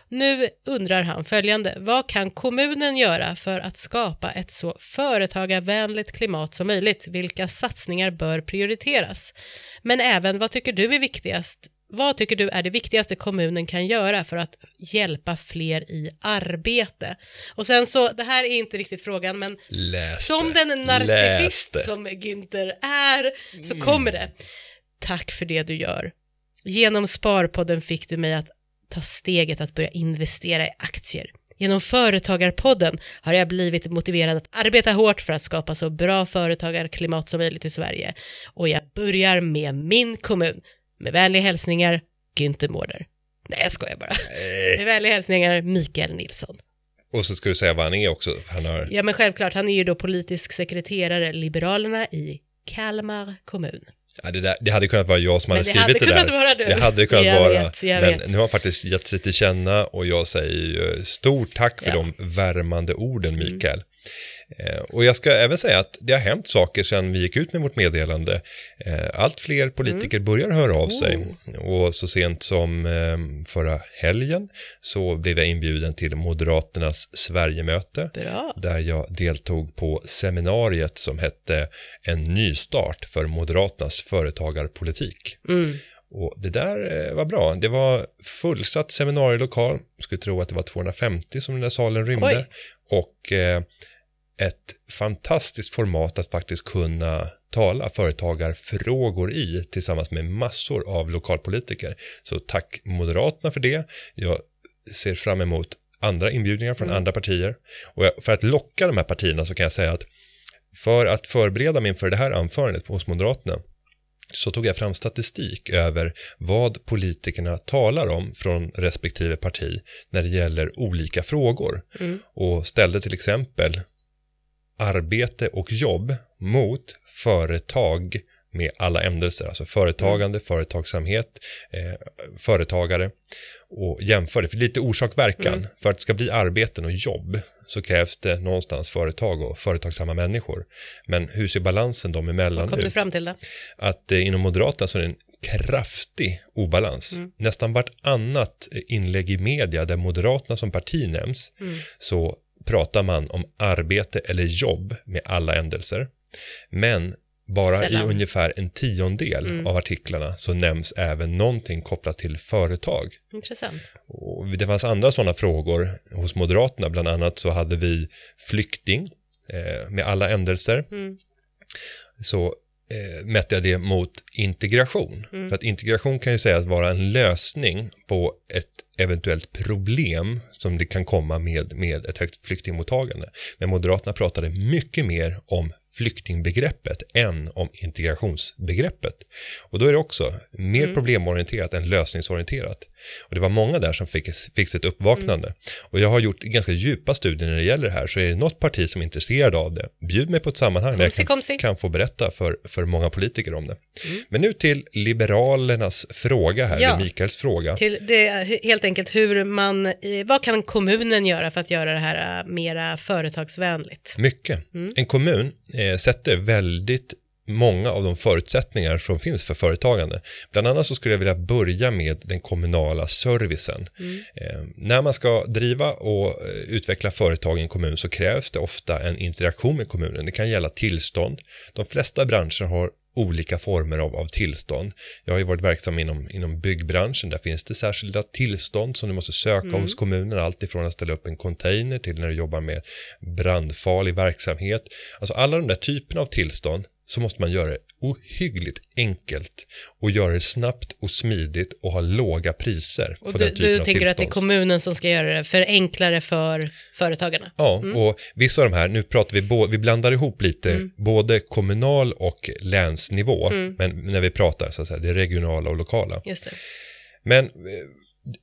Nu undrar han följande. Vad kan kommunen göra för att skapa ett så företagarvänligt klimat som möjligt? Vilka satsningar bör prioriteras? Men även vad tycker du är viktigast? Vad tycker du är det viktigaste kommunen kan göra för att hjälpa fler i arbete? Och sen så, det här är inte riktigt frågan, men Läs som den narcissist det. som Günther är så kommer det. Tack för det du gör. Genom Sparpodden fick du mig att ta steget att börja investera i aktier. Genom Företagarpodden har jag blivit motiverad att arbeta hårt för att skapa så bra företagarklimat som möjligt i Sverige. Och jag börjar med min kommun. Med vänliga hälsningar, Günther Mårder. Nej, jag skojar bara. Med vänliga hälsningar, Mikael Nilsson. Och så ska du säga vad han är också. För han har, Ja, men självklart, han är ju då politisk sekreterare, Liberalerna i Kalmar kommun. Ja, det, där, det hade kunnat vara jag som Men hade det hade skrivit det, kunnat där. vara du. Det hade kunnat Jag vara. vet, men vet. nu har han faktiskt gett sig till känna och jag säger stort tack för Ja. Mm. de värmande orden Mikael. Eh, Och jag ska även säga att det har hänt saker sedan vi gick ut med vårt meddelande. Eh, Allt fler politiker Mm. börjar höra av sig Oh. och så sent som eh, förra helgen så blev jag inbjuden till Moderaternas Sverigemöte Bra. där jag deltog på seminariet som hette En nystart för Moderaternas företagarpolitik. Mm. Och det där eh, var bra. Det var fullsatt seminarielokal. Jag skulle tro att det var 250 som den där salen rymde. Oj. Och eh, ett fantastiskt format att faktiskt kunna tala företagarfrågor i tillsammans med massor av lokalpolitiker. Så tack Moderaterna för det. Jag ser fram emot andra inbjudningar från andra partier. Och jag, för att locka de här partierna så kan jag säga att för att förbereda mig inför det här anförandet hos Moderaterna så tog jag fram statistik över vad politikerna talar om från respektive parti när det gäller olika frågor och ställde till exempel arbete och jobb mot företag med alla ändelser, alltså företagande, företagsamhet, eh, företagare och jämförde, för lite orsak-verkan. För att det ska bli arbeten och jobb så krävs det någonstans företag och företagsamma människor. Men hur ser balansen dem emellan Kom du ut? fram till det? att eh, inom Moderaterna så är det en kraftig obalans. Nästan vartannat inlägg i media där Moderaterna som parti nämns så pratar man om arbete eller jobb med alla ändelser. Men bara Sällan. i ungefär en tiondel av artiklarna så nämns även någonting kopplat till företag. Intressant. Och det fanns andra sådana frågor hos Moderaterna, bland annat så hade vi flykting eh, med alla ändelser. Mm. Så eh, mätte jag det mot integration. För att integration kan ju sägas vara en lösning på ett eventuellt problem som det kan komma med, med ett högt flyktingmottagande. Men Moderaterna pratade mycket mer om flyktingbegreppet än om integrationsbegreppet. Och då är det också mer Mm. problemorienterat än lösningsorienterat. Och det var många där som fick, fick sitt uppvaknande. Och jag har gjort ganska djupa studier när det gäller det här, så är det något parti som är intresserad av det, bjud mig på ett sammanhang där jag kan, komsi. kan få berätta för, för många politiker om det. Mm. Men nu till Liberalernas fråga här, Ja. Mikaels fråga. Till det helt enkelt hur man, eh, vad kan kommunen göra för att göra det här eh, mera företagsvänligt? Mycket. Mm. En kommun eh, sätter väldigt många av de förutsättningar som finns för företagande. Bland annat så skulle jag vilja börja med den kommunala servicen. Mm. Eh, när man ska driva och eh, utveckla företag i en kommun så krävs det ofta en interaktion med kommunen. Det kan gälla tillstånd. De flesta branscher har olika former av, av tillstånd. Jag har ju varit verksam inom, inom byggbranschen. Där finns det särskilda tillstånd som du måste söka hos kommunen. Allt ifrån att ställa upp en container till när du jobbar med brandfarlig verksamhet. Alltså alla de där typerna av tillstånd så måste man göra det ohyggligt enkelt och göra det snabbt och smidigt och ha låga priser Och på du, den typen du av tänker att det är tillstånds- kommunen som ska göra det för enklare för företagarna? Ja, Mm. och vissa av de här, nu pratar vi, bo, vi blandar ihop lite Mm. både kommunal och länsnivå, men när vi pratar så att säga det regionala och lokala. Just det. Men eh,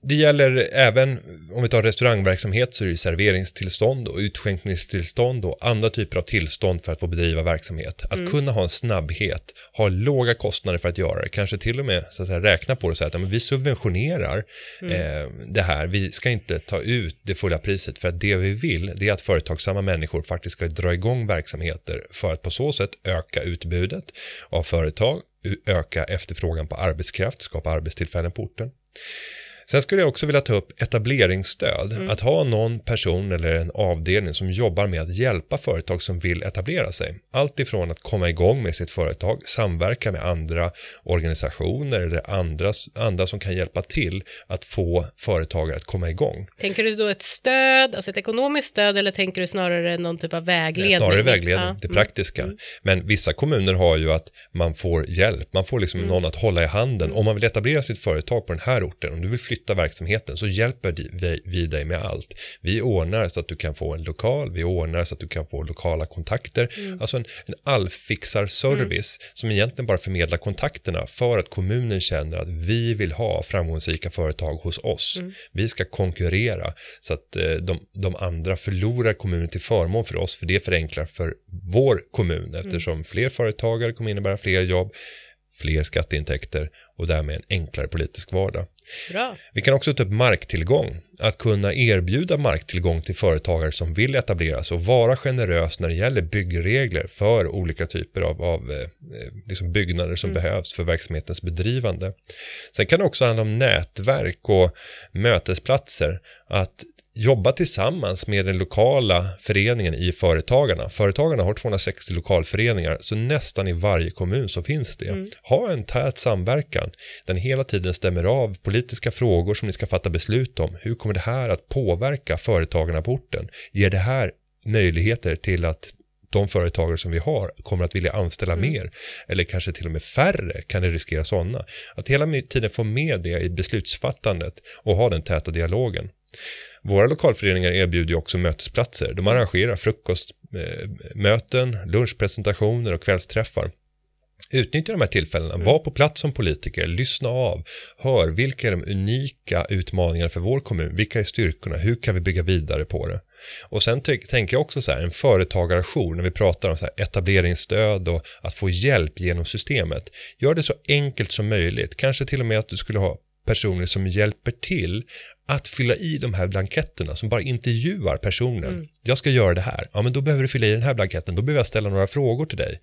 det gäller även, om vi tar restaurangverksamhet så är det serveringstillstånd och utskänkningstillstånd och andra typer av tillstånd för att få bedriva verksamhet. Att kunna ha en snabbhet, ha låga kostnader för att göra det, kanske till och med så att säga, räkna på det och säga att men vi subventionerar eh, det här, vi ska inte ta ut det fulla priset för att det vi vill det är att företagsamma människor faktiskt ska dra igång verksamheter för att på så sätt öka utbudet av företag, öka efterfrågan på arbetskraft, skapa arbetstillfällen på orten. Sen skulle jag också vilja ta upp etableringsstöd. Att ha någon person eller en avdelning som jobbar med att hjälpa företag som vill etablera sig. Allt ifrån att komma igång med sitt företag, samverka med andra organisationer eller andra, andra som kan hjälpa till att få företagare att komma igång. Tänker du då ett stöd, alltså ett ekonomiskt stöd eller tänker du snarare någon typ av vägledning? Snarare vägledning, Ja. det Mm. praktiska. Men vissa kommuner har ju att man får hjälp, man får liksom någon att hålla i handen. Om man vill etablera sitt företag på den här orten, om du vill flytta verksamheten så hjälper vi, dig med allt. Vi ordnar så att du kan få en lokal, vi ordnar så att du kan få lokala kontakter. Alltså en, en allfixarservice som egentligen bara förmedlar kontakterna för att kommunen känner att vi vill ha framgångsrika företag hos oss. Vi ska konkurrera så att eh, de, de andra förlorar kommunen till förmån för oss för det förenklar för vår kommun eftersom fler företagare kommer innebära fler jobb, fler skatteintäkter och därmed en enklare politisk vardag. Bra. Vi kan också ta upp marktillgång. Att kunna erbjuda marktillgång till företagare som vill etablera sig och vara generös när det gäller byggregler för olika typer av, av eh, liksom byggnader som behövs för verksamhetens bedrivande. Sen kan det också handla om nätverk och mötesplatser. Att jobba tillsammans med den lokala föreningen i Företagarna. Företagarna har 260 lokalföreningar, så nästan i varje kommun så finns det. Ha en tät samverkan. Den hela tiden stämmer av politiska frågor som ni ska fatta beslut om. Hur kommer det här att påverka företagarna på orten? Ger det här möjligheter till att de företagare som vi har kommer att vilja anställa mer eller kanske till och med färre kan det riskera sådana. Att hela tiden få med det i beslutsfattandet och ha den täta dialogen. Våra lokalföreningar erbjuder ju också mötesplatser. De arrangerar frukostmöten, lunchpresentationer och kvällsträffar. Utnyttja de här tillfällena, var på plats som politiker, lyssna av, hör vilka är de unika utmaningarna för vår kommun, vilka är styrkorna, hur kan vi bygga vidare på det? Och sen tänker jag också så här, en företagarjour när vi pratar om så här etableringsstöd och att få hjälp genom systemet. Gör det så enkelt som möjligt, kanske till och med att du skulle ha personer som hjälper till att fylla i de här blanketterna som bara intervjuar personen. Jag ska göra det här. Ja, men då behöver du fylla i den här blanketten. Då behöver jag ställa några frågor till dig.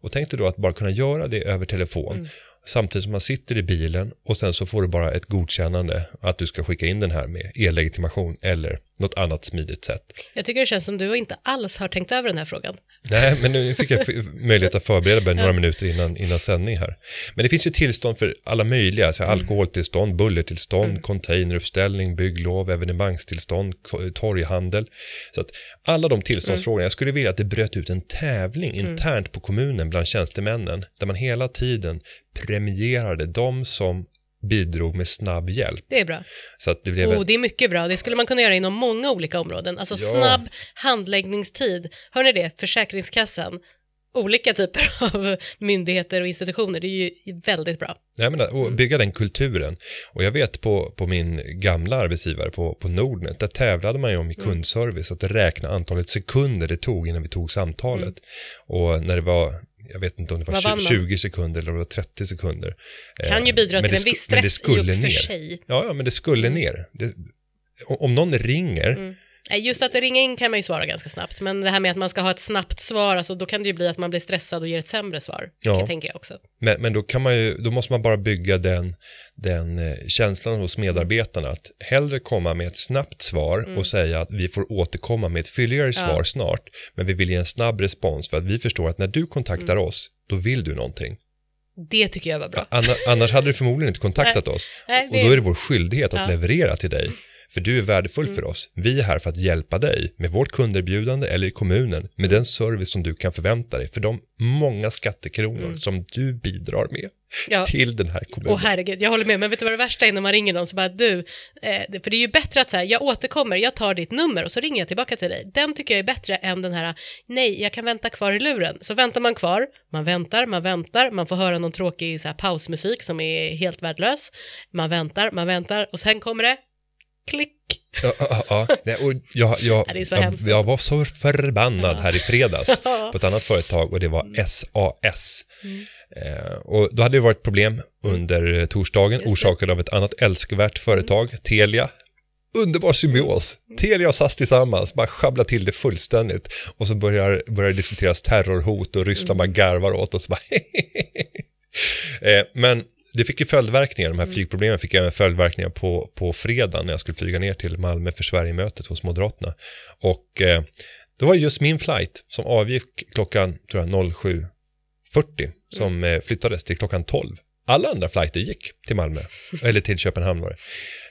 Och tänk dig då att bara kunna göra det över telefon samtidigt som man sitter i bilen och sen så får du bara ett godkännande att du ska skicka in den här med e-legitimation eller något annat smidigt sätt. Jag tycker det känns som du inte alls har tänkt över den här frågan. Nej, men nu fick jag möjlighet att förbereda mig några minuter innan, innan sändning här. Men det finns ju tillstånd för alla möjliga, så här, alkoholtillstånd, bullertillstånd, containeruppställning, bygglov, evenemangstillstånd, torghandel. Så att alla de tillståndsfrågorna, jag skulle vilja att det bröt ut en tävling internt på kommunen bland tjänstemännen, där man hela tiden premierade de som bidrog med snabb hjälp. Det är bra. Så att det blev Oh, det är mycket bra. Det skulle man kunna göra inom många olika områden. Alltså Ja. snabb handläggningstid. Hör ni det? Försäkringskassan. Olika typer av myndigheter och institutioner. Det är ju väldigt bra. Jag menar, och bygga den kulturen. Och jag vet på, på min gamla arbetsgivare på, på Nordnet, där tävlade man ju om i kundservice att räkna antalet sekunder det tog innan vi tog samtalet. Och när det var, jag vet inte om det var Vad vann 20, man? 20 sekunder eller om det var 30 sekunder. Kan ju Eh, bidra men till det en viss men det stress i och skulle för ner. sig. Ja, ja, men det skulle ner. Det, om någon ringer, Mm. Nej, Just att ringa in kan man ju svara ganska snabbt, men det här med att man ska ha ett snabbt svar, alltså, då kan det ju bli att man blir stressad och ger ett sämre svar. Ja. Ja. tänker jag också. Men, men då, kan man ju, då måste man bara bygga den, den eh, känslan hos medarbetarna att hellre komma med ett snabbt svar och säga att vi får återkomma med ett fylligare svar snart, men vi vill ge en snabb respons för att vi förstår att när du kontaktar oss, då vill du någonting. Det tycker jag var bra. Anna, annars hade du förmodligen inte kontaktat oss Nej, och det- då är det vår skyldighet att Ja. Mm. leverera till dig. För du är värdefull för oss. Vi är här för att hjälpa dig med vårt kunderbjudande eller i kommunen med den service som du kan förvänta dig för de många skattekronor som du bidrar med Mm. Ja. till den här kommunen. Åh herregud, jag håller med, men vet du vad det värsta är när man ringer någon så bara du, eh, för det är ju bättre att säga, jag återkommer, jag tar ditt nummer och så ringer jag tillbaka till dig. Den tycker jag är bättre än den här, nej, jag kan vänta kvar i luren. Så väntar man kvar, man väntar, man väntar, man får höra någon tråkig så här, pausmusik som är helt värdelös. Man väntar, man väntar och sen kommer det, klick. Ja, ja, ja. Nej, och jag, jag, Ja, det är så jag, jag var så förbannad här i fredags på ett annat företag och det var SAS. Mm. Eh, och då hade det varit problem under torsdagen det. orsakade av ett annat älskvärt företag, Telia. Underbar symbios. Mm. Telia och SAS tillsammans, bara sjabbla till det fullständigt. Och så börjar, börjar diskuteras terrorhot och Ryssland Mm. bara garvar åt oss. Bara eh, men det fick ju följdverkningar, Mm. de här flygproblemen fick även följdverkningar på, på fredag när jag skulle flyga ner till Malmö för Sverigemötet hos Moderaterna. Och eh, då var det just min flight som avgick klockan tror jag, 07.40 som eh, flyttades till klockan 12. Alla andra flighter gick till Malmö, eller till Köpenhamn var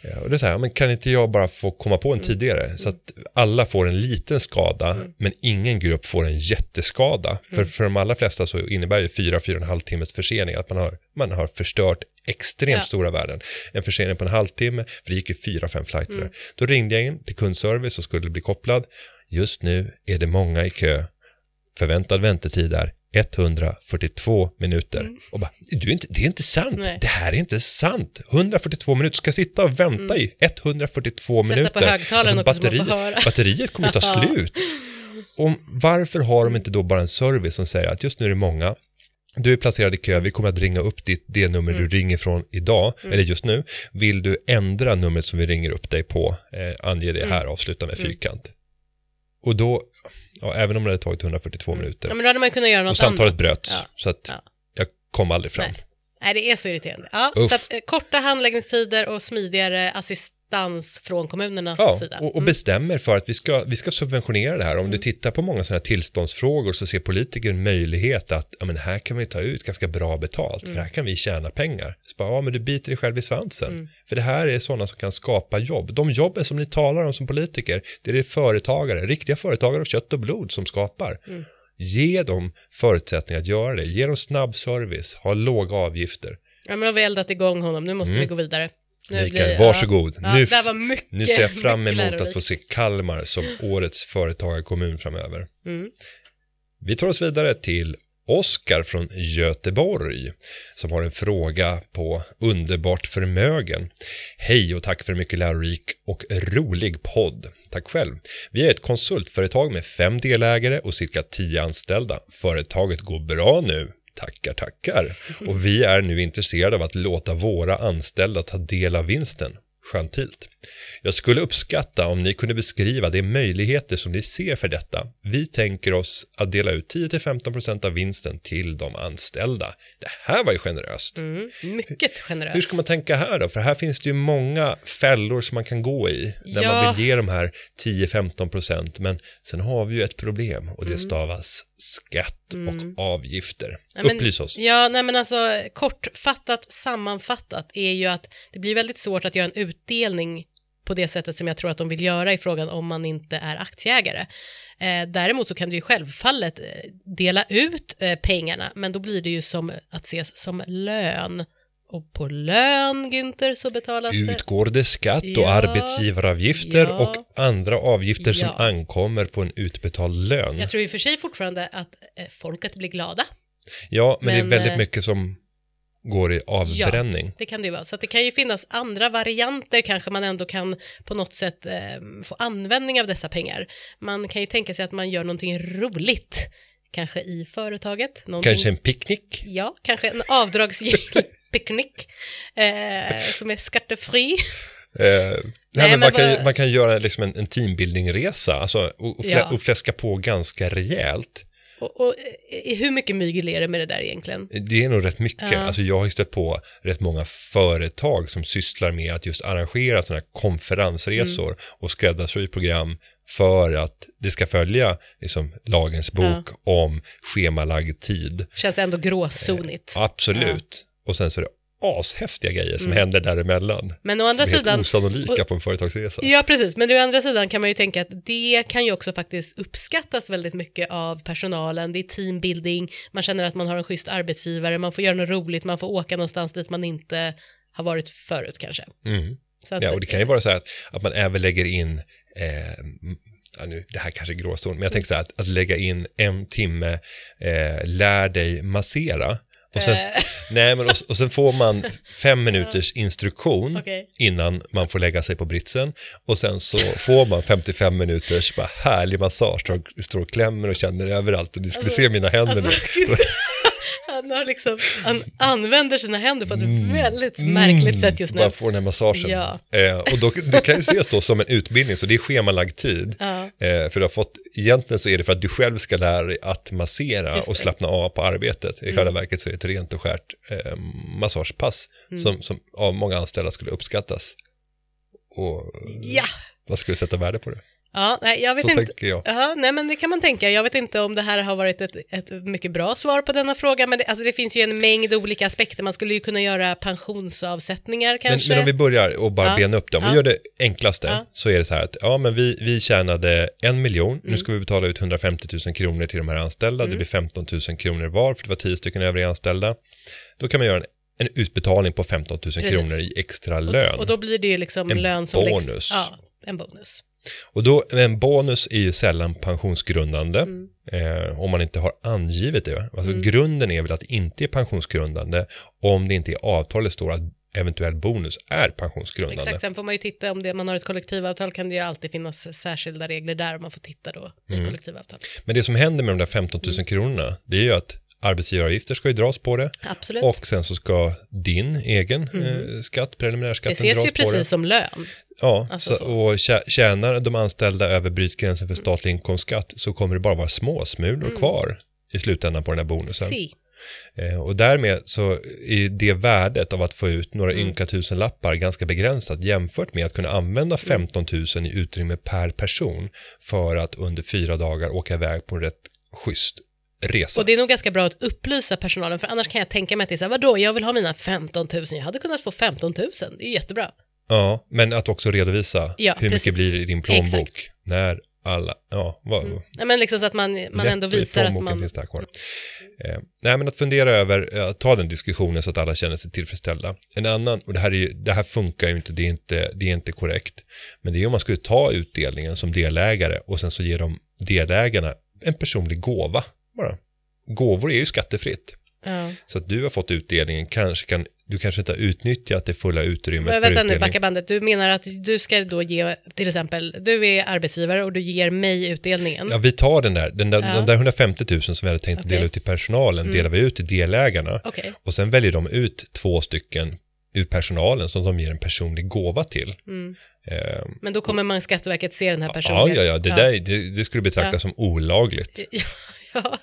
det. Eh, Och det är så här, men kan inte jag bara få komma på en tidigare så att alla får en liten skada men ingen grupp får en jätteskada. För, för de allra flesta så innebär ju fyra, fyra och en halv timmes försening att man har, man har förstört extremt Ja. stora värden. En försening på en halvtimme, för det gick ju fyra, fem flighter där. Då ringde jag in till kundservice och skulle bli kopplad. Just nu är det många i kö. Förväntad väntetid är 142 minuter. Och bara, du är inte, det är inte sant. Nej. Det här är inte sant. 142 minuter, ska jag sitta och vänta i 142 Sätta minuter. på högtalaren också så man får batteri, höra. batteriet kommer ta Ja. slut. Och varför har de inte då bara en service som säger att just nu är det många, du är placerad i kö, vi kommer att ringa upp ditt, det nummer Mm. du ringer från idag, eller just nu. Vill du ändra numret som vi ringer upp dig på, eh, ange det Mm. här, avsluta med fyrkant. Och då, ja, även om det hade tagit 142 minuter, Ja, men då hade man kunnat göra något och samtalet annat. bröts, Ja. så att Ja. jag kom aldrig fram. Nej. Nej, det är så irriterande. Ja, Uff. så att, eh, korta handläggningstider och smidigare assistans från kommunernas Ja, sida. och, och bestämmer för att vi ska, vi ska subventionera det här. Om Mm. du tittar på många sådana här tillståndsfrågor så ser politiker en möjlighet att ja, men här kan vi ta ut ganska bra betalt, Mm. för här kan vi tjäna pengar. Så bara, ja, men du biter dig själv i svansen. Mm. För det här är sådana som kan skapa jobb. De jobben som ni talar om som politiker, det är det företagare, riktiga företagare av kött och blod som skapar. Mm. Ge dem förutsättningar att göra det. Ge dem snabb service, ha låga avgifter. Ja, men har vi eldat igång honom, nu måste vi gå vidare. Mikael, varsågod. Ja, nu, mycket, nu ser jag fram emot att få se Kalmar som årets företagarkommun framöver. Mm. Vi tar oss vidare till Oskar från Göteborg som har en fråga på Underbart förmögen. Hej och tack för en mycket lärorik och rolig podd. Tack själv. Vi är ett konsultföretag med fem delägare och cirka tio anställda. Företaget går bra nu. Tackar, tackar. Och vi är nu intresserade av att låta våra anställda ta del av vinsten. gentilt. Jag skulle uppskatta om ni kunde beskriva de möjligheter som ni ser för detta. Vi tänker oss att dela ut 10-15% av vinsten till de anställda. Det här var ju generöst. Mm, mycket generöst. Hur ska man tänka här då? För här finns det ju många fällor som man kan gå i när Ja. man vill ge de här 10-15% men sen har vi ju ett problem och det Mm. stavas skatt och avgifter. Ja, men- Upplys oss. Ja, nej men alltså kortfattat, sammanfattat är ju att det blir väldigt svårt att göra en utdelning på det sättet som jag tror att de vill göra i frågan om man inte är aktieägare. Eh, däremot så kan du ju självfallet eh, dela ut eh, pengarna, men då blir det ju som att ses som lön. Och på lön, Günther, så betalas det... Utgår det skatt och Ja. arbetsgivaravgifter Ja. och andra avgifter som Ja. ankommer på en utbetald lön? Jag tror i och för sig fortfarande att eh, folket blir glada. Ja, men, Men, det är väldigt eh, mycket som går i avbränning. Det kan det ju vara. Så det kan ju finnas andra varianter kanske man ändå kan på något sätt eh, få användning av dessa pengar. Man kan ju tänka sig att man gör någonting roligt, kanske i företaget. Någonting, Kanske en picknick? Ja, kanske en avdragsgill picknick eh, som är skattefri. Eh, nej, men man, kan, man kan göra liksom en, en teambuildingresa alltså, och, och, flä, Ja. och fläska på ganska rejält. Och, och eh, hur mycket mygel är det med det där egentligen? Det är nog rätt mycket. Ja. Alltså, jag har stött på rätt många företag som sysslar med att just arrangera sådana här konferensresor Mm. och skräddarsy program för att det ska följa liksom, lagens bok om schemalagd tid. Känns ändå gråzonigt. Absolut. Och sen så är det ashäftiga grejer som händer däremellan. Men å andra som är sidan- helt osannolika på en företagsresa. Ja, precis. Men å andra sidan kan man ju tänka att det kan ju också faktiskt uppskattas väldigt mycket av personalen. Det är teambuilding, man känner att man har en schysst arbetsgivare, man får göra något roligt, man får åka någonstans dit man inte har varit förut kanske. Mm. Ja, och det kan ju vara så här att, att man även lägger in, eh, ja, nu, det här kanske är gråzon, men jag tänker så här att, att lägga in en timme, eh, lär dig massera. Och sen, Eh. nej, men och, och sen får man fem minuters instruktion Okej. innan man får lägga sig på britsen och sen så får man 55 minuters bara härlig massage, står, står och klämmer och känner överallt och ni skulle se mina händer Alltså, nu. han, har liksom, han använder sina händer på ett väldigt märkligt sätt just nu. Bara få den här massagen. Ja. Eh, och då, det kan ju ses då som en utbildning, så det är schemalagd tid. Ja. Eh, för du har fått, egentligen så är det för att du själv ska lära dig att massera och slappna av på arbetet. I själva verket så är det ett rent och skärt eh, massagepass Mm. som, som av många anställda skulle uppskattas. Och Ja, man skulle sätta värde på det. Ja nej, jag vet Så inte. tänker jag. Ja, nej men det kan man tänka. Jag vet inte om det här har varit ett, ett mycket bra svar på denna fråga, men det, alltså det finns ju en mängd olika aspekter. Man skulle ju kunna göra pensionsavsättningar Men, kanske. men om vi börjar och bara Ja. bena upp det, om vi Ja. gör det enklaste Ja. så är det så här att ja, men vi, vi tjänade en miljon, Mm. nu ska vi betala ut 150 000 kronor till de här anställda, det blir 15 000 kronor var för det var 10 stycken övriga anställda. Då kan man göra en, en utbetalning på 15 000 kronor i extra lön. Och då blir det ju liksom En lön som bonus. Läggs, ja, en bonus. Och då, en bonus är ju sällan pensionsgrundande Mm. eh, om man inte har angivit det. Alltså grunden är väl att det inte är pensionsgrundande om det inte i avtalet står att eventuell bonus är pensionsgrundande. Exakt, sen får man ju titta om det, man har ett kollektivavtal kan det ju alltid finnas särskilda regler där man får titta då i Mm. kollektivavtal. Men det som händer med de där 15 000 Mm. kronorna, det är ju att arbetsgivaravgifter ska ju dras på det Absolut. och sen så ska din egen eh, skatt, det preliminärskatten, ses dras ju på det. precis som lön. Ja, alltså så, så. och tjä- tjänar de anställda över brytgränsen för statlig inkomstskatt så kommer det bara vara småsmulor Mm. kvar i slutändan på den här bonusen. Si. Eh, och därmed så är det värdet av att få ut några Mm. ynka tusen lappar ganska begränsat jämfört med att kunna använda 15 000 i utrymme per person för att under fyra dagar åka iväg på en rätt schysst resa. Och det är nog ganska bra att upplysa personalen, för annars kan jag tänka mig att det är så här, vadå, jag vill ha mina 15 000, jag hade kunnat få 15 000, det är jättebra. Ja, men att också redovisa Ja, hur precis. mycket blir det i din plånbok Exakt. när alla, ja, vad, Nej, men liksom så att man, man ändå visar att man... finns det här kvar. Eh, nej, men att fundera över, eh, ta den diskussionen så att alla känner sig tillfredsställda. En annan, och det här, är ju, det här funkar ju inte det, är inte, det är inte korrekt, men det är om man skulle ta utdelningen som delägare och sen så ger de delägarna en personlig gåva bara. Gåvor är ju skattefritt. Ja. Så att du har fått utdelningen, kanske kan, du kanske inte har utnyttjat det fulla utrymmet Men för vänta nu, utdelning. backa bandet. Du menar att du ska då ge, till exempel, du är arbetsgivare och du ger mig utdelningen. Ja, vi tar den där, den där, Ja. de där 150 000 som vi hade tänkt Okej. dela ut till personalen, delar vi ut till delägarna Okej. och sen väljer de ut två stycken ur personalen som de ger en personlig gåva till. Eh, Men då kommer man Skatteverket se den här ja, personen. ja, ja, det, Där, det, det skulle betraktas Ja. som olagligt. Ja, ja.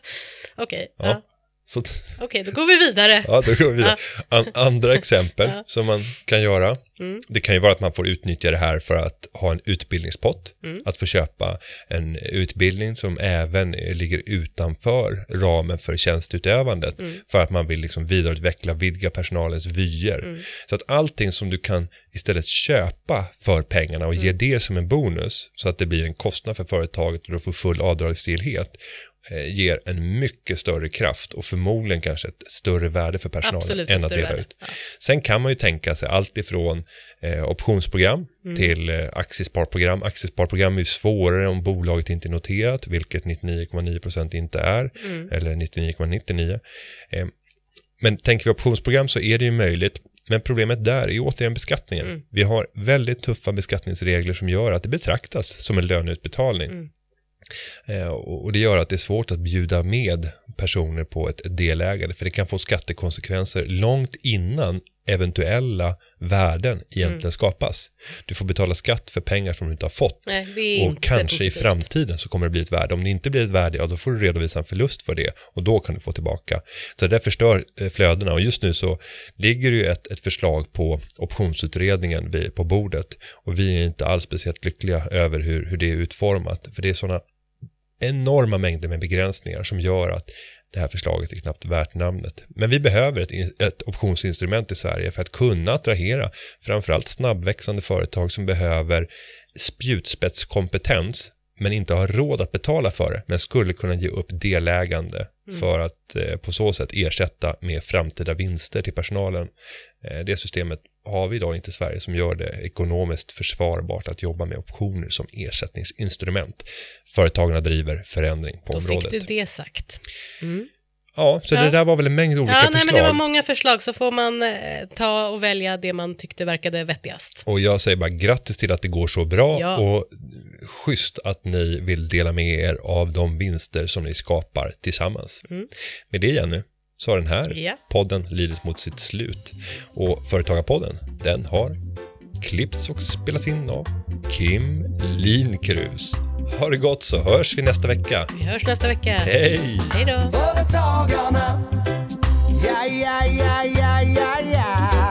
okej. Ja. Ja. Så, Okej, då går vi vidare. ja, då går vi vidare. An, andra exempel Ja. som man kan göra, Mm. det kan ju vara att man får utnyttja det här för att ha en utbildningspott, Mm. att få köpa en utbildning som även ligger utanför ramen för tjänstutövandet, Mm. för att man vill liksom vidareutveckla, vidga personalens vyer. Mm. Så att allting som du kan istället köpa för pengarna och ge Mm. det som en bonus, så att det blir en kostnad för företaget och du får full avdragsgillhet, ger en mycket större kraft och förmodligen kanske ett större värde för personalen Absolut, än att dela värde. ut. Ja. Sen kan man ju tänka sig allt ifrån eh, optionsprogram Mm. till eh, aktiesparprogram. Aktiesparprogram är ju svårare om bolaget inte är noterat, vilket 99,9% inte är, Mm. eller 99,99. Eh, men tänker vi optionsprogram så är det ju möjligt, men problemet där är återigen beskattningen. Mm. Vi har väldigt tuffa beskattningsregler som gör att det betraktas som en löneutbetalning. Mm. Eh, och det gör att det är svårt att bjuda med personer på ett delägande, för det kan få skattekonsekvenser långt innan eventuella värden egentligen Mm. skapas. Du får betala skatt för pengar som du inte har fått. Nej, Och kanske positivt. i framtiden så kommer det bli ett värde. Om det inte blir ett värde, ja då får du redovisa en förlust för det och då kan du få tillbaka. Så det förstör eh, flödena och just nu så ligger det ju ett, ett förslag på optionsutredningen på bordet och vi är inte alls speciellt lyckliga över hur, hur det är utformat. För det är sådana enorma mängder med begränsningar som gör att det här förslaget är knappt värt namnet. Men vi behöver ett, ett optionsinstrument i Sverige för att kunna attrahera framförallt snabbväxande företag som behöver spjutspetskompetens men inte har råd att betala för det, men skulle kunna ge upp delägande för att eh, på så sätt ersätta med framtida vinster till personalen. Eh, det systemet har vi idag inte Sverige som gör det ekonomiskt försvarbart att jobba med optioner som ersättningsinstrument. Företagen driver förändring på Då området. fick du det sagt. Mm. Ja, så Ja. det där var väl en mängd olika Ja, nej, förslag. men det var många förslag, så får man eh, ta och välja det man tyckte verkade vettigast. Och jag säger bara grattis till att det går så bra Ja. och schysst att ni vill dela med er av de vinster som ni skapar tillsammans. Mm. Med det Jenny, så har den här yeah. podden lidit mot sitt slut. Och Företagarpodden, den har klippts och spelats in av Kim Linkrus. Ha det gott så hörs vi nästa vecka. Vi hörs nästa vecka. Hej! Hej då! Företagarna, ja, ja, ja, ja, ja, ja.